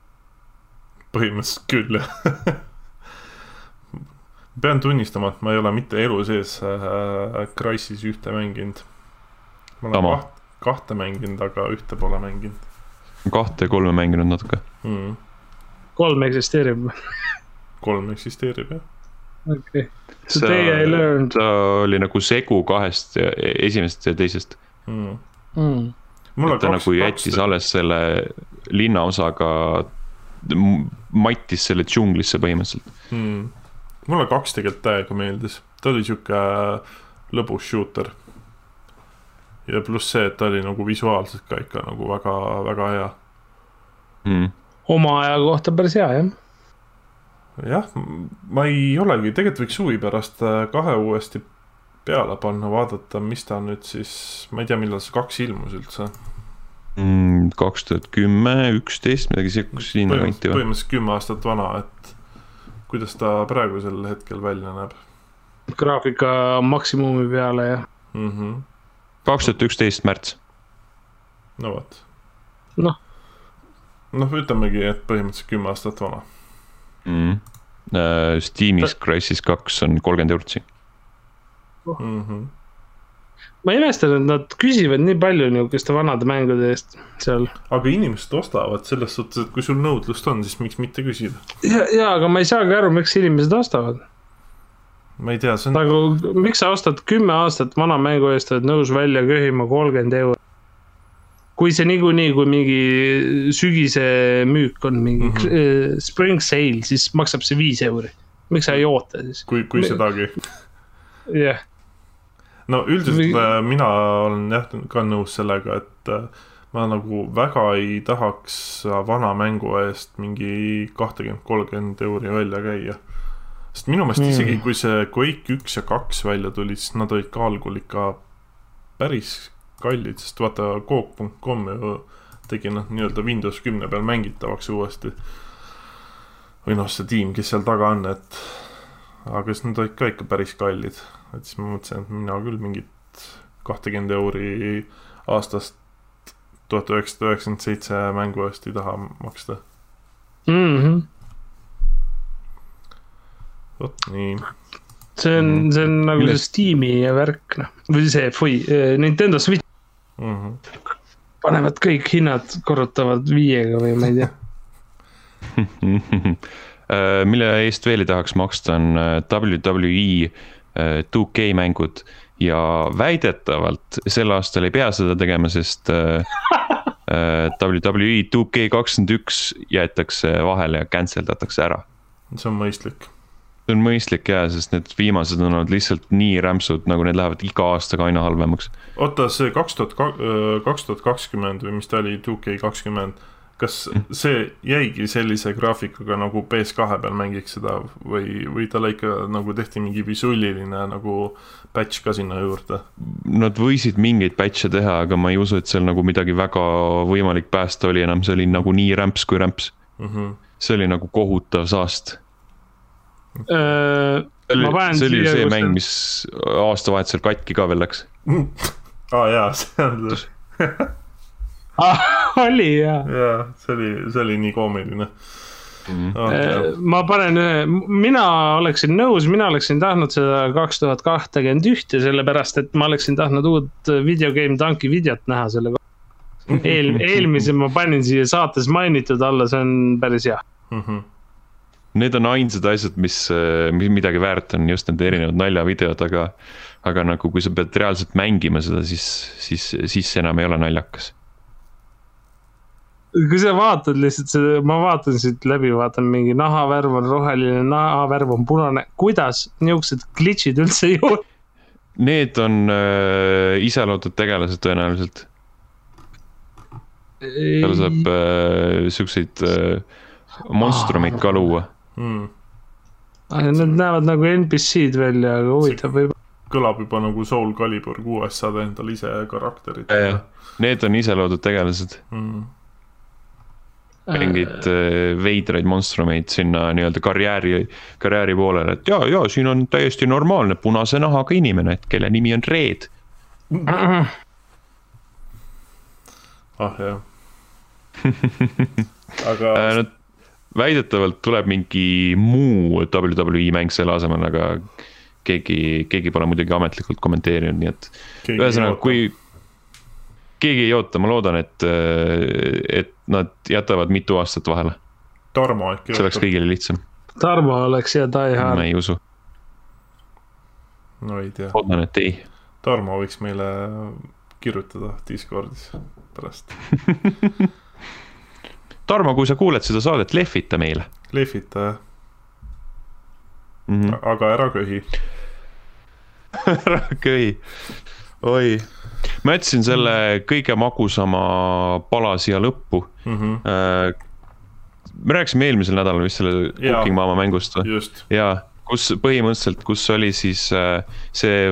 põhimõtteliselt küll jah pean tunnistama, et ma ei ole mitte elu sees äh, Crysis ühte mänginud. ma olen Tama. kaht, kahte mänginud, aga ühte pole mänginud. kahte ja kolme mänginud natuke mm.. kolm eksisteerib kolm eksisteerib jah. Okei okay., so day I learned. ta oli nagu segu kahest, esimesest ja teisest mm.. Mm. ta kaks, nagu jättis kaks... alles selle linnaosaga, mattis selle džunglisse põhimõtteliselt mm.. mulle kaks tegelikult täiega meeldis, ta oli sihuke lõbus shooter. ja pluss see, et ta oli nagu visuaalselt ka ikka nagu väga, väga hea mm.. oma aja kohta päris hea jah jah, ma ei olegi, tegelikult võiks huvi pärast äh, kahe uuesti peale panna, vaadata, mis ta nüüd siis, ma ei tea, millal see kaks ilmus üldse mm,. kaks tuhat kümme, üksteist, midagi siukest sinna kanti või? põhimõtteliselt kümme aastat vana, et kuidas ta praegusel hetkel välja näeb? graafika maksimumi peale ja mm -hmm.. kaks tuhat üksteist märts. no vot. noh. noh, ütlemegi, et põhimõtteliselt kümme aastat vana mm.. Steamis Crysis kaks on kolmkümmend eurot siin mm. -hmm. ma imestan, et nad küsivad nii palju nihukeste vanade mängude eest seal. aga inimesed ostavad selles suhtes, et kui sul nõudlust on, siis miks mitte küsida. ja, ja, aga ma ei saagi aru, miks inimesed ostavad. ma ei tea, see on. nagu, miks sa ostad kümme aastat vana mängu eest, oled nõus välja köhima kolmkümmend eurot? Kui see niikuinii, kui mingi sügise müük on mingi mm -hmm. spring sale, siis maksab see viis euri. miks sa ei oota siis? kui, kui sedagi. jah yeah. no üldiselt Või... Äh, mina olen jah ka nõus sellega, et äh, ma nagu väga ei tahaks vana mängu eest mingi kahtekümmend, kolmkümmend euri välja käia. sest minu meelest mm. isegi kui see Quake üks ja kaks välja tulid, siis nad olid ka algul ikka päris kallid, sest vaata Coop.com ju tegi noh, nii-öelda Windows kümne peal mängitavaks uuesti. või noh, see tiim, kes seal taga on, et aga siis nad olid ka ikka päris kallid, et siis ma mõtlesin, et mina küll mingit kahtekümmend euri aastast tuhat üheksasada üheksakümmend seitse mängu eest ei taha maksta mm. -hmm. vot nii see on, see on nagu see Steam'i värk, noh, või see, fui, Nintendo Switch mm. -hmm. panevad kõik hinnad, korrutavad viiega või ma ei tea mille eest veel ei tahaks maksta, on WWE 2K mängud ja väidetavalt sel aastal ei pea seda tegema, sest WWE 2K kakskümmend üks jäetakse vahele ja cancel datakse ära. see on mõistlik see on mõistlik jaa, sest need viimased on olnud lihtsalt nii rämpsud, nagu need lähevad iga aastaga aina halvemaks. oota, see kaks tuhat, kaks tuhat kakskümmend või mis ta oli, 2K kakskümmend, kas mm. see jäigi sellise graafikuga nagu PS2 peal mängiks seda või, või talle ikka nagu tehti mingi visuliline nagu patch ka sinna juurde? Nad võisid mingeid patch'e teha, aga ma ei usu, et seal nagu midagi väga võimalik päästa oli enam, see oli nagu nii rämps kui rämps mm. -hmm. see oli nagu kohutav saast Äh, see oli ju see mäng, mis aastavahetusel katki ka veel läks. aa jaa, see on see ah, oli jaa. jaa, see oli, see oli nii koomiline Mm -hmm. Oh, ma panen ühe, mina oleksin nõus, mina oleksin tahtnud seda kaks tuhat kahtekümmend ühte, sellepärast et ma oleksin tahtnud uut video game tanki videot näha selle eel, eelmise ma panin siia saates mainitud alla, see on päris hea mm. -hmm need on ainsad asjad, mis, mis midagi väärt on, just need erinevad naljavideod, aga. aga nagu, kui sa pead reaalselt mängima seda, siis, siis, siis see enam ei ole naljakas. kui sa vaatad lihtsalt seda, ma vaatan siit läbi, vaatan mingi nahavärv on roheline, nahavärv on punane, kuidas niuksed glitch'id üldse ju? Need on äh, iseloodud tegelased tõenäoliselt. seal saab äh, siukseid äh, monstrumeid ka luua mm.. Need näevad nagu NPC-d välja, aga huvitav võib. kõlab juba nagu Soul Calibur kuues, saad endale ise karakterid. Need on ise loodud tegelased mm.. mingeid äh, veidraid monstrumeid sinna nii-öelda karjääri, karjääri poolele, et ja, ja siin on täiesti normaalne punase nahaga inimene, et kelle nimi on Red. ah jah aga äh, väidetavalt tuleb mingi muu WWE mäng selle asemel, aga keegi, keegi pole muidugi ametlikult kommenteerinud, nii et ühesõnaga, kui keegi ei oota, ma loodan, et, et nad jätavad mitu aastat vahele. Tarmo äkki. see oleks kõigile lihtsam. Tarmo oleks ja Die Hard. ma ei usu. no ei tea. loodan, et ei. Tarmo võiks meile kirjutada Discordis pärast Tarmo, kui sa kuuled seda saadet, lehvita meile. lehvita jah mm. -hmm. aga ära köhi ära köhi, oi. ma jätsin selle kõige magusama pala siia lõppu mm. -hmm. me rääkisime eelmisel nädalal vist selle Cooking Mama mängust või? jaa kus põhimõtteliselt, kus oli siis äh, see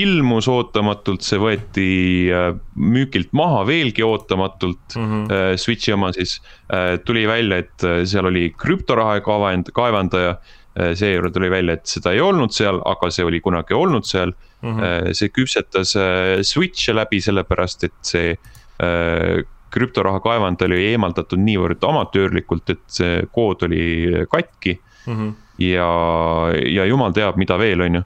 ilmus ootamatult, see võeti äh, müügilt maha veelgi ootamatult mm. -hmm. Switch'i oma siis tuli välja, et seal oli krüptoraha kaevand-, kaevandaja. seejärel tuli välja, et seda ei olnud seal, aga see oli kunagi olnud seal mm. -hmm. see küpsetas Switch'e läbi, sellepärast et see krüptoraha kaevandaja oli eemaldatud niivõrd amatöörlikult, et see kood oli katki mm. -hmm ja, ja jumal teab, mida veel, on ju.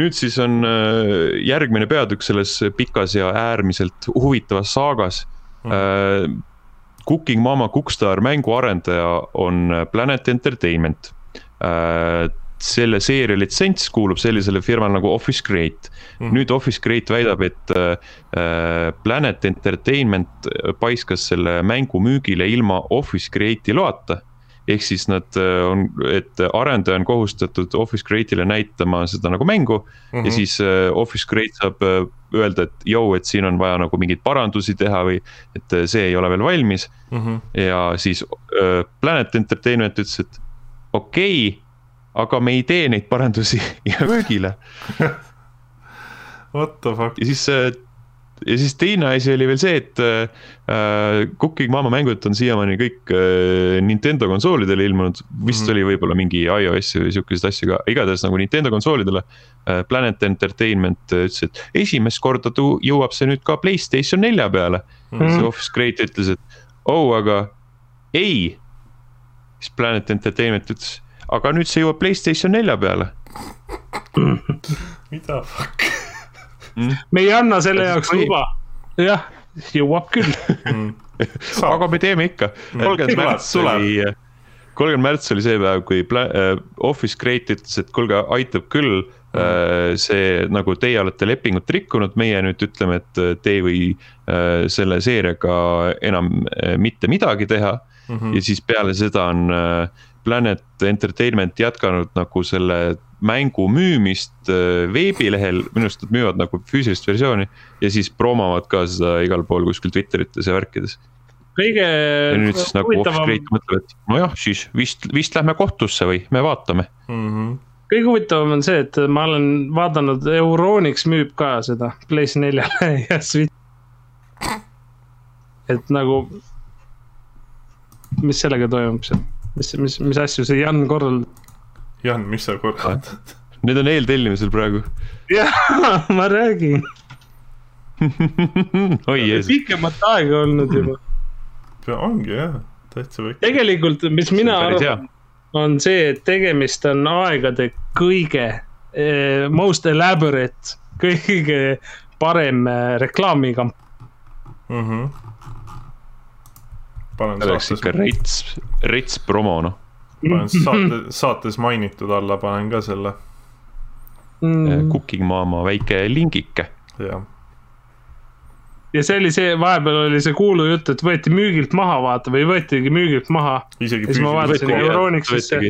nüüd siis on äh, järgmine peatükk selles pikas ja äärmiselt huvitavas saagas. Mm.. Cooking Mama Cookstar mänguarendaja on Planet Entertainment. Äh, selle seeria litsents kuulub sellisele firmale nagu Office Create mm.. nüüd Office Create väidab, et Planet Entertainment paiskas selle mängu müügile ilma Office Create'i loata ehk siis nad äh, on, et arendaja on kohustatud Office Create'ile näitama seda nagu mängu mm. -hmm. ja mhm. siis uh, Office Create saab uh, öelda, et jõu, et siin on vaja nagu mingeid parandusi teha või. et see ei ole veel valmis mm. -hmm. ja siis Planet Entertainment ütles, et okei okay,, aga me ei tee neid parandusi müügile What the fuck? ja siis ja siis teine asi oli veel see, et äh, Cooking Mama mängud on siiamaani kõik äh, Nintendo konsoolidele ilmunud. vist mm -hmm. oli võib-olla mingi iOS-i või sihukeseid asju ka, igatahes nagu Nintendo konsoolidele äh,. Planet Entertainment ütles, et esimest korda jõuab see nüüd ka Playstation nelja peale mm. -hmm. see Office Crate ütles, et oh, aga ei. siis Planet Entertainment ütles, aga nüüd see jõuab Playstation nelja peale mida fuck mm.. me ei anna selle jaoks luba, jah, jõuab küll. Mm. aga me teeme ikka, kolmkümmend märts oli, kolmkümmend märts oli see päev, kui äh, Office Create ütles, et kuulge, aitab küll mm.. see nagu teie olete lepingut rikkunud, meie nüüd ütleme, et te ei või äh, selle seeriaga enam mitte midagi teha. Mm. -hmm. ja siis peale seda on Planet Entertainment jätkanud nagu selle mängu müümist äh, veebilehel, minu arust nad müüvad nagu füüsilist versiooni. ja siis promovad ka seda igal pool kuskil Twitterites ja värkides. kõige. ja nüüd siis nagu Offscrate mõtleb, et nojah, siis vist, vist lähme kohtusse või me vaatame mm. -hmm kõige huvitavam on see, et ma olen vaadanud, Euronix müüb ka seda PlayStation neljale ja Switch. et nagu, mis sellega toimub seal, mis, mis, mis asju see Jan korraldab? Jan, mis sa korraldad? Need on eeltellimisel praegu. jaa, ma räägin oi jeesus. pikemat aega olnud juba. ongi jah, täitsa väike. tegelikult, mis mina arvan, on see, et tegemist on aegade kõige eh, most elaborate, kõige parem eh, reklaamikamp mm. -hmm. see oleks ikka rets, rets promo noh panen saate, saates mainitud alla, panen ka selle mm.. Cooking Mama väike lingike. jah. ja see oli see, vahepeal oli see kuulujutt, et võeti müügilt maha, vaata, või võetigi müügilt maha. ja siis ma vaatasin Euronixisse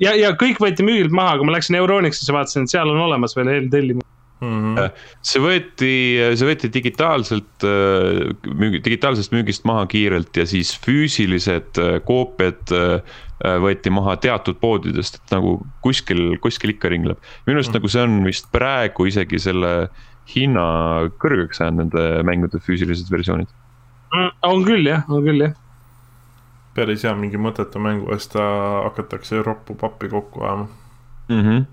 ja, ja kõik võeti müügilt maha, aga ma läksin Euronixisse, vaatasin, et seal on olemas veel eeltellimus Mm -hmm. see võeti, see võeti digitaalselt, müügi, digitaalsest müügist maha kiirelt ja siis füüsilised koopiad võeti maha teatud poodidest, et nagu kuskil, kuskil ikka ringleb. minu arust mm -hmm. nagu see on vist praegu isegi selle hinna kõrgeks ajanud, nende mängude füüsilised versioonid mm,. on küll jah, on küll jah. päris hea, mingi mõttetu mängu eest hakatakse roppu pappi kokku ajama mm. -hmm.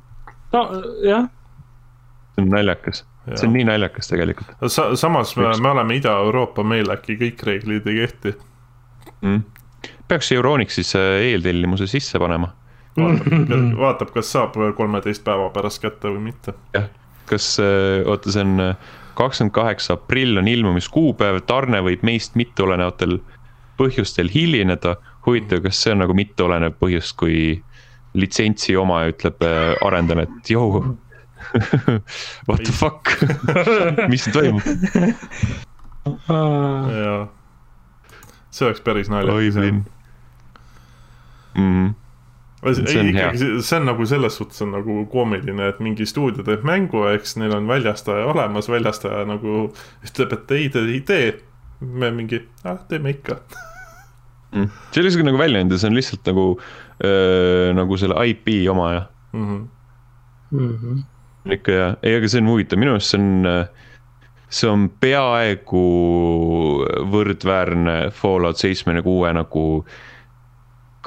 no jah see on naljakas, see on nii naljakas tegelikult Sa. samas me, me oleme Ida-Euroopa, meil äkki kõik reeglid ei kehti mm.. peaks Euronix siis äh, eeltellimuse sisse panema. vaatab, vaatab, kas saab kolmeteist päeva pärast kätte või mitte. jah, kas, äh, oota, see on äh, kakskümmend kaheksa aprill on ilmumiskuupäev, tarne võib meist mitteolenevatel põhjustel hilineda. huvitav, kas see on nagu mitteolenev põhjus, kui litsentsi omaja ütleb arendajale, et jõu What the fuck mis siin toimub? jaa, see oleks päris naljakas jah. Mhm. see on hea. see on nagu selles suhtes on nagu koomiline, et mingi stuudio teeb mängu, eks neil on väljastaja olemas, väljastaja nagu ütleb, et ei, te ei tee. me mingi, ah, teeme ikka mm.. see ei ole isegi nagu väljaandja, see on lihtsalt nagu äh,, nagu selle IP omaja mm. -hmm. Mm -hmm ikka ja, ei, aga see on huvitav, minu arust see on, see on peaaegu võrdväärne Fallout seitsmekümne kuue nagu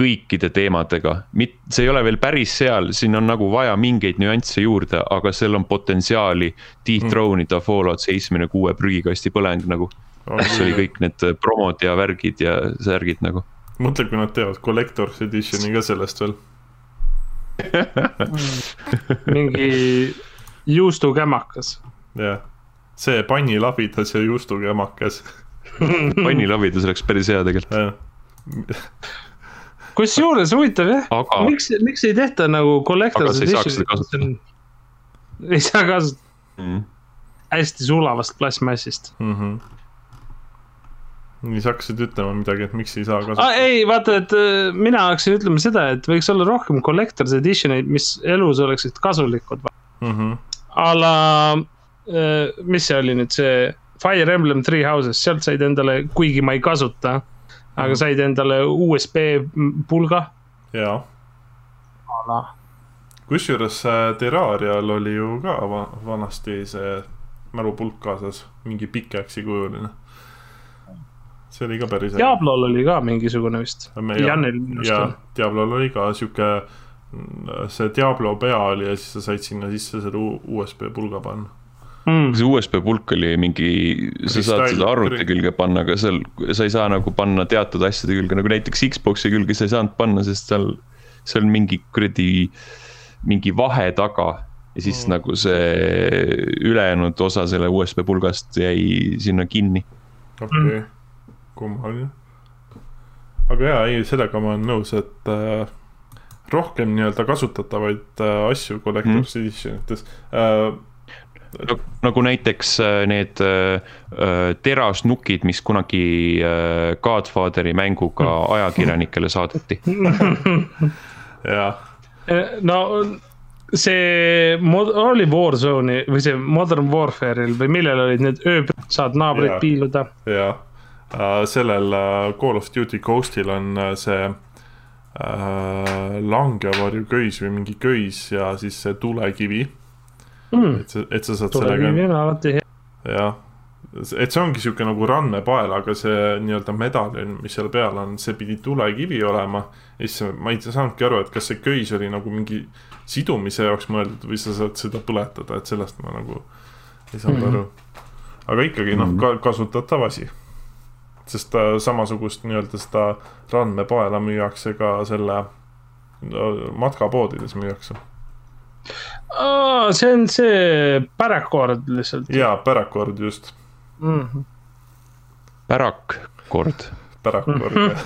kõikide teemadega, mit-, see ei ole veel päris seal, siin on nagu vaja mingeid nüansse juurde, aga seal on potentsiaali dethrone ida Fallout seitsmekümne kuue prügikasti põleng nagu. kus oli kõik need promod ja värgid ja särgid nagu. mõtle, kui nad teevad collector's edition'i ka sellest veel? Mingi juustukämakas. jah, see pannilabidas ja juustukämakas pannilabidas oleks päris hea tegelikult kusjuures huvitav jah Aga..., miks, miks ei tehta nagu collector's edition? ei saa kasutada mm.. hästi sulavast plastmassist mm. -hmm nii sa hakkasid ütlema midagi, et miks ei saa kasutada ah,? ei, vaata, et äh, mina hakkasin ütlema seda, et võiks olla rohkem collector's edition'eid, mis elus oleksid kasulikud mm. -hmm a la, äh, mis see oli nüüd see Fire Emblem Three Houses, sealt said endale, kuigi ma ei kasuta, aga mhm. said endale USB pulga. jaa. kusjuures äh, Terrarial oli ju ka vanasti see mälupulk kaasas, mingi pikeksikujuline. see oli ka päris. Diablol oli ka mingisugune vist. Janel minu arust. Diablol oli ka sihuke, see Diablo pea oli ja siis sa said sinna sisse selle USB pulga panna. Mm. see USB pulk oli mingi, sa saad seda arvuti külge panna, aga seal sa ei saa nagu panna teatud asjade külge, nagu näiteks Xbox'i külge sa ei saanud panna, sest seal, seal on mingi kuradi, mingi vahe taga. ja siis Mm. mm. nagu see ülejäänud osa selle USB pulgast jäi sinna kinni. okei okay., kummaline. aga jaa, ei, sellega ma olen nõus, et äh, rohkem nii-öelda kasutatavaid äh, asju Collector's mm. Editionites äh,. nagu näiteks äh, need äh, äh, terasnukid, mis kunagi äh, Godfatheri mänguga ajakirjanikele saadeti. jah, no see mod- oli Warzone'i või see Modern Warfare'il või millel olid need öö, saad naabreid piiluda. jah sellel Call of Duty Ghostil on see äh, langevarju köis või mingi köis ja siis see tulekivi, Mm. et sa, et sa saad sellega tulekivi on alati hea. jah, et see ongi sihuke nagu rannepael, aga see nii-öelda medaljon, mis seal peal on, see pidi tulekivi olema. ja siis ma ei saanudki aru, et kas see köis oli nagu mingi sidumise jaoks mõeldud või sa saad seda põletada, et sellest ma nagu ei saanud Mhm. aru. aga ikkagi noh, ka kasutatav asi. Sest äh, samasugust nii-öelda seda randmepaela müüakse ka selle matkapoodides müüakse. see on see pärakord lihtsalt jaa, pärakord just, mm. -hmm. pärakkord pärakord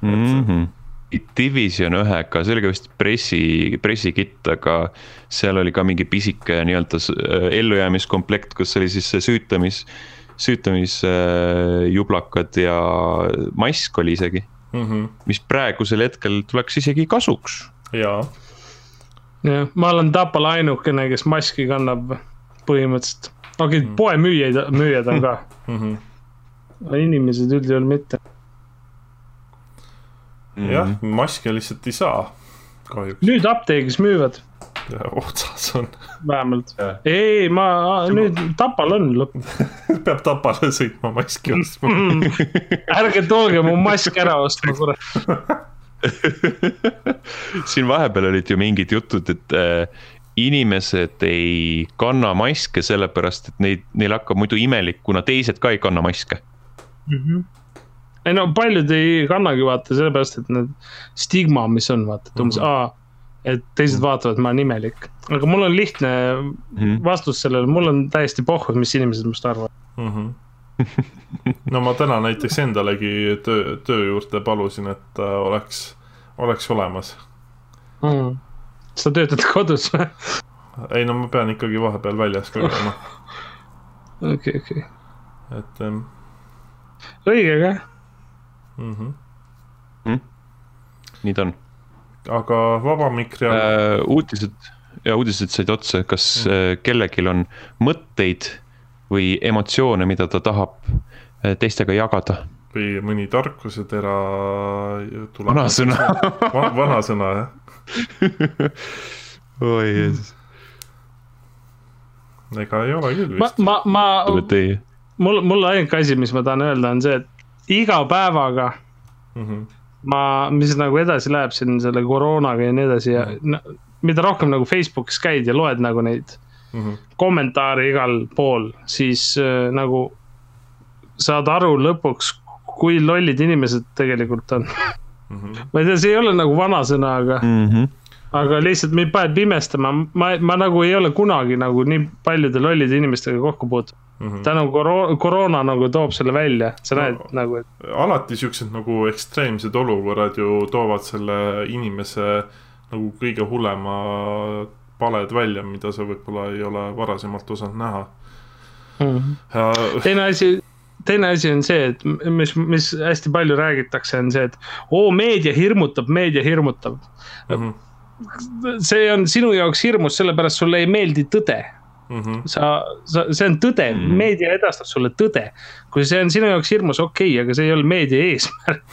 mm. -hmm. Division ühega, see oli ka vist pressi, pressikitt, aga seal oli ka mingi pisike nii-öelda ellujäämiskomplekt, kus oli siis see süütamis, süütamisjublakad ja mask oli isegi, mm. -hmm. mis praegusel hetkel tuleks isegi kasuks. jaa jah, ma olen Tapal ainukene, kes maski kannab põhimõtteliselt. okei okay,, poemüüjaid, müüjad on ka, mm. -hmm. inimesed üldjuhul mitte. jah, maske lihtsalt ei saa, kahjuks. nüüd apteegis müüvad otsas on, vähemalt ei, ma nüüd Tapal on lõpp. peab Tapale sõitma maski ostma. ärge tooge mu mask ära ostma, kurat. siin vahepeal olid ju mingid jutud, et äh, inimesed ei kanna maske sellepärast, et neid, neil hakkab muidu imelik, kuna teised ka ei kanna maske. ei no paljud ei kannagi vaata sellepärast, et need stigma, mis on vaata, et umbes Mhm. aa, et teised vaatavad, ma olen imelik. aga mul on lihtne Mhm. vastus sellele, mul on täiesti pohhu, mis inimesed minust arvavad. Mhm. no ma täna näiteks endalegi töö, töö juurde palusin, et äh, oleks, oleks olemas. mm.. sa töötad kodus või? ei no ma pean ikkagi vahepeal väljas ka käima, okei, okei, et ähm, õige ka. mm. -hmm. nii ta on aga vaba mikri all äh,. uudised ja uudised said otsa, kas äh, kellelgi on mõtteid või emotsioone, mida ta tahab äh, teistega jagada. või mõni tarkusetera. vanasõna. Va, vanasõna jah, oi jeesus, ega ei ole küll ma vist,. ma, ma, teie. mul, mul ainuke asi, mis ma tahan öelda, on see, et iga päevaga Mm -hmm. ma, mis nagu edasi läheb siin selle koroonaga ja nii edasi ja no, mida rohkem nagu Facebookis käid ja loed nagu neid Mm -hmm. kommentaare igal pool, siis äh, nagu saad aru lõpuks, kui lollid inimesed tegelikult on. Mm -hmm. ma ei tea, see ei ole nagu vanasõna, aga, Mhm. aga lihtsalt mind paneb imestama, ma, ma nagu ei ole kunagi nagu nii paljude lollide inimestega kokku puutunud. Mm -hmm. tänu koro-, koroona nagu toob selle välja, sa No. näed nagu, et alati siuksed nagu ekstreemsed olukorrad ju toovad selle inimese nagu kõige hullema paled välja, mida sa võib-olla ei ole varasemalt osanud näha. ja teine asi, teine asi on see, et mis, mis hästi palju räägitakse, on see, et oo, meedia hirmutab, meedia hirmutab. Mhm, see on sinu jaoks hirmus, sellepärast sulle ei meeldi tõde. Mhm, sa, sa, see on tõde mm. -hmm. meedia edastab sulle tõde. kui see on sinu jaoks hirmus, okei okay,, aga see ei ole meedia eesmärk.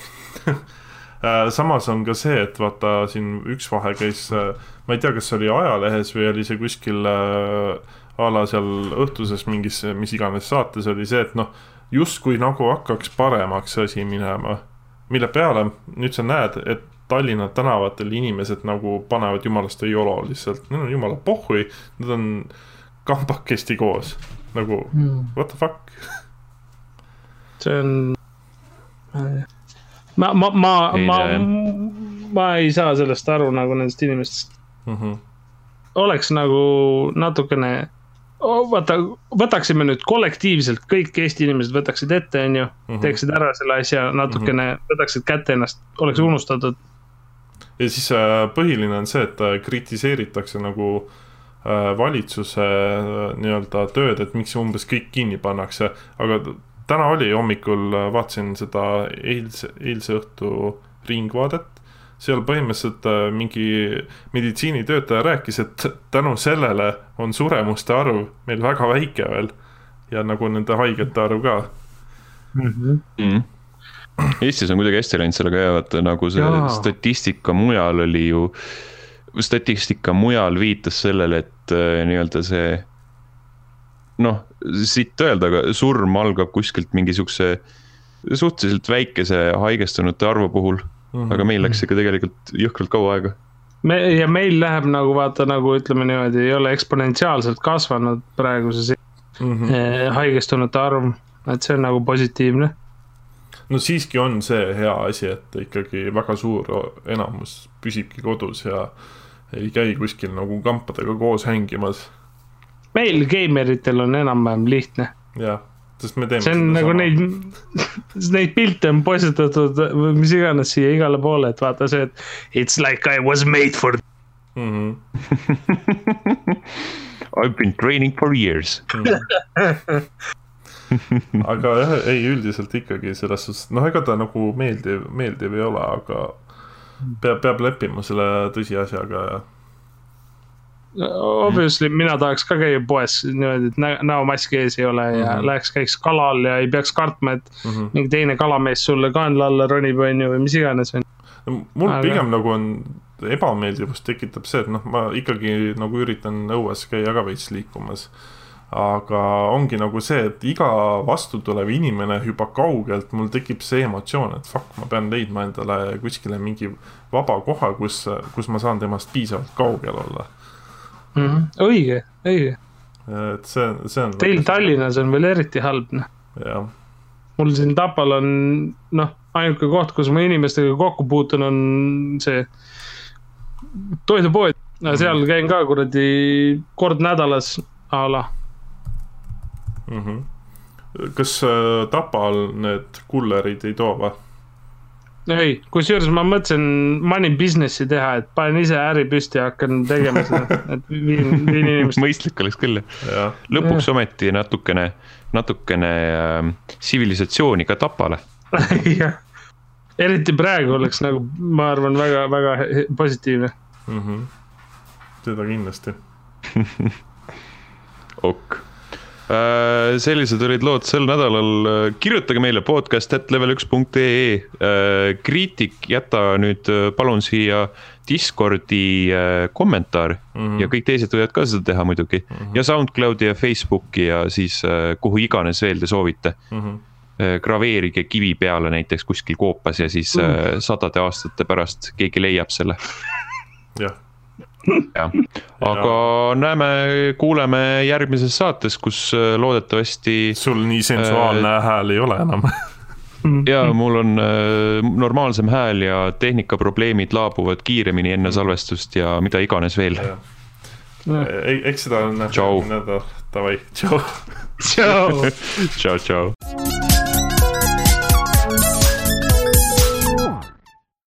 Äh, samas on ka see, et vaata siin üks vahe käis, ma ei tea, kas see oli ajalehes või oli see kuskil a la seal õhtuses mingis, mis iganes saates oli see, et noh, justkui nagu hakkaks paremaks asi minema. mille peale nüüd sa näed, et Tallinna tänavatel inimesed nagu panevad jumalast YOLO lihtsalt, neil on jumala pohhui, nad on kambakesti koos, nagu mm. what the fuck. see on, ma, ma, ma, ma, ma ei saa sellest aru nagu nendest inimestest mm. -hmm. oleks nagu natukene vaata, võtaksime nüüd kollektiivselt, kõik Eesti inimesed võtaksid ette, on ju, mhm. teeksid ära selle asja natukene mm, -hmm. võtaksid kätte ennast, oleks mhm. unustatud. ja siis äh, põhiline on see, et äh, kritiseeritakse nagu valitsuse nii-öelda tööd, et miks umbes kõik kinni pannakse, aga täna oli hommikul, vaatasin seda eilse, eilse õhtu Ringvaadet seal põhimõtteliselt äh, mingi meditsiinitöötaja rääkis, et tänu sellele on suremuste arv meil väga väike veel ja nagu nende haigete arv ka mm. -hmm. Mm. Eestis on kuidagi hästi läinud sellega ja vaata nagu see Jaa. statistika mujal oli ju, statistika mujal viitas sellele, et äh, nii-öelda see noh, siit öelda, aga surm algab kuskilt mingi siukse suhteliselt väikese haigestunute arvu puhul mm. -hmm. aga meil läks ikka tegelikult jõhkralt kaua aega. me ja meil läheb nagu vaata nagu ütleme niimoodi, ei ole eksponentsiaalselt kasvanud praeguses mm -hmm. haigestunute arv, et see on nagu positiivne. no siiski on see hea asi, et ikkagi väga suur enamus püsibki kodus ja ei käi kuskil nagu kampadega koos hängimas. meil geimeritel on enam-vähem lihtne. jah sest me teeme. see on nagu sama. neid, neid pilte on postitatud või mis iganes siia igale poole, et vaata see, et it's like I was made for mm. -hmm. I've been training for years mm. aga jah, ei üldiselt ikkagi selles suhtes, noh, ega ta nagu meeldiv, meeldiv ei ole, aga peab, peab leppima selle tõsiasjaga ja Obviously mina tahaks ka käia poes niimoodi, et näomaski ees ei ole ja mm -hmm. läheks, käiks kalal ja ei peaks kartma, et mm -hmm. mingi teine kalamees sulle kaenla alla ronib, on ju, või mis iganes, mul Aga... pigem nagu on ebameeldivust tekitab see, et noh, ma ikkagi nagu üritan õues käia ka veits liikumas. Aga ongi nagu see, et iga vastutulev inimene hüppab kaugelt, mul tekib see emotsioon, et fuck, ma pean leidma endale kuskile mingi vaba koha, kus, kus ma saan temast piisavalt kaugel olla mm. -hmm. õige, õige. et see, see on. Teil Tallinnas on veel eriti halb, noh. jah. mul siin Tapal on, noh, ainuke koht, kus ma inimestega kokku puutun, on see toidupood. seal mm -hmm. käin ka kuradi kord nädalas a la mm. -hmm. kas äh, Tapal need kullerid ei too või? ei, kusjuures ma mõtlesin money business'i teha, et panen ise äri püsti ja hakkan tegema seda, et viin, viin inimest. mõistlik oleks küll jah. lõpuks ja. ometi natukene, natukene äh, tsivilisatsiooni ka Tapale jah, eriti praegu oleks nagu, ma arvan, väga-väga positiivne mm. -hmm. seda kindlasti ok sellised olid lood sel nädalal, kirjutage meile podcast at level1.ee. Äh, kriitik, jäta nüüd palun siia Discordi äh, kommentaar mm -hmm. ja kõik teised võivad ka seda teha muidugi mm. -hmm. ja SoundCloudi ja Facebooki ja siis kuhu iganes veel te soovite mm. -hmm graveerige kivi peale näiteks kuskil koopas ja siis mm. sadade aastate pärast keegi leiab selle. jah jah, aga näeme, kuuleme järgmises saates, kus äh, loodetavasti. sul nii sensuaalne äh, hääl ei ole enam ja mul on äh, normaalsem hääl ja tehnikaprobleemid laabuvad kiiremini enne salvestust ja mida iganes veel. eks seda on näha. davai, tšau. tšau. tšau, tšau.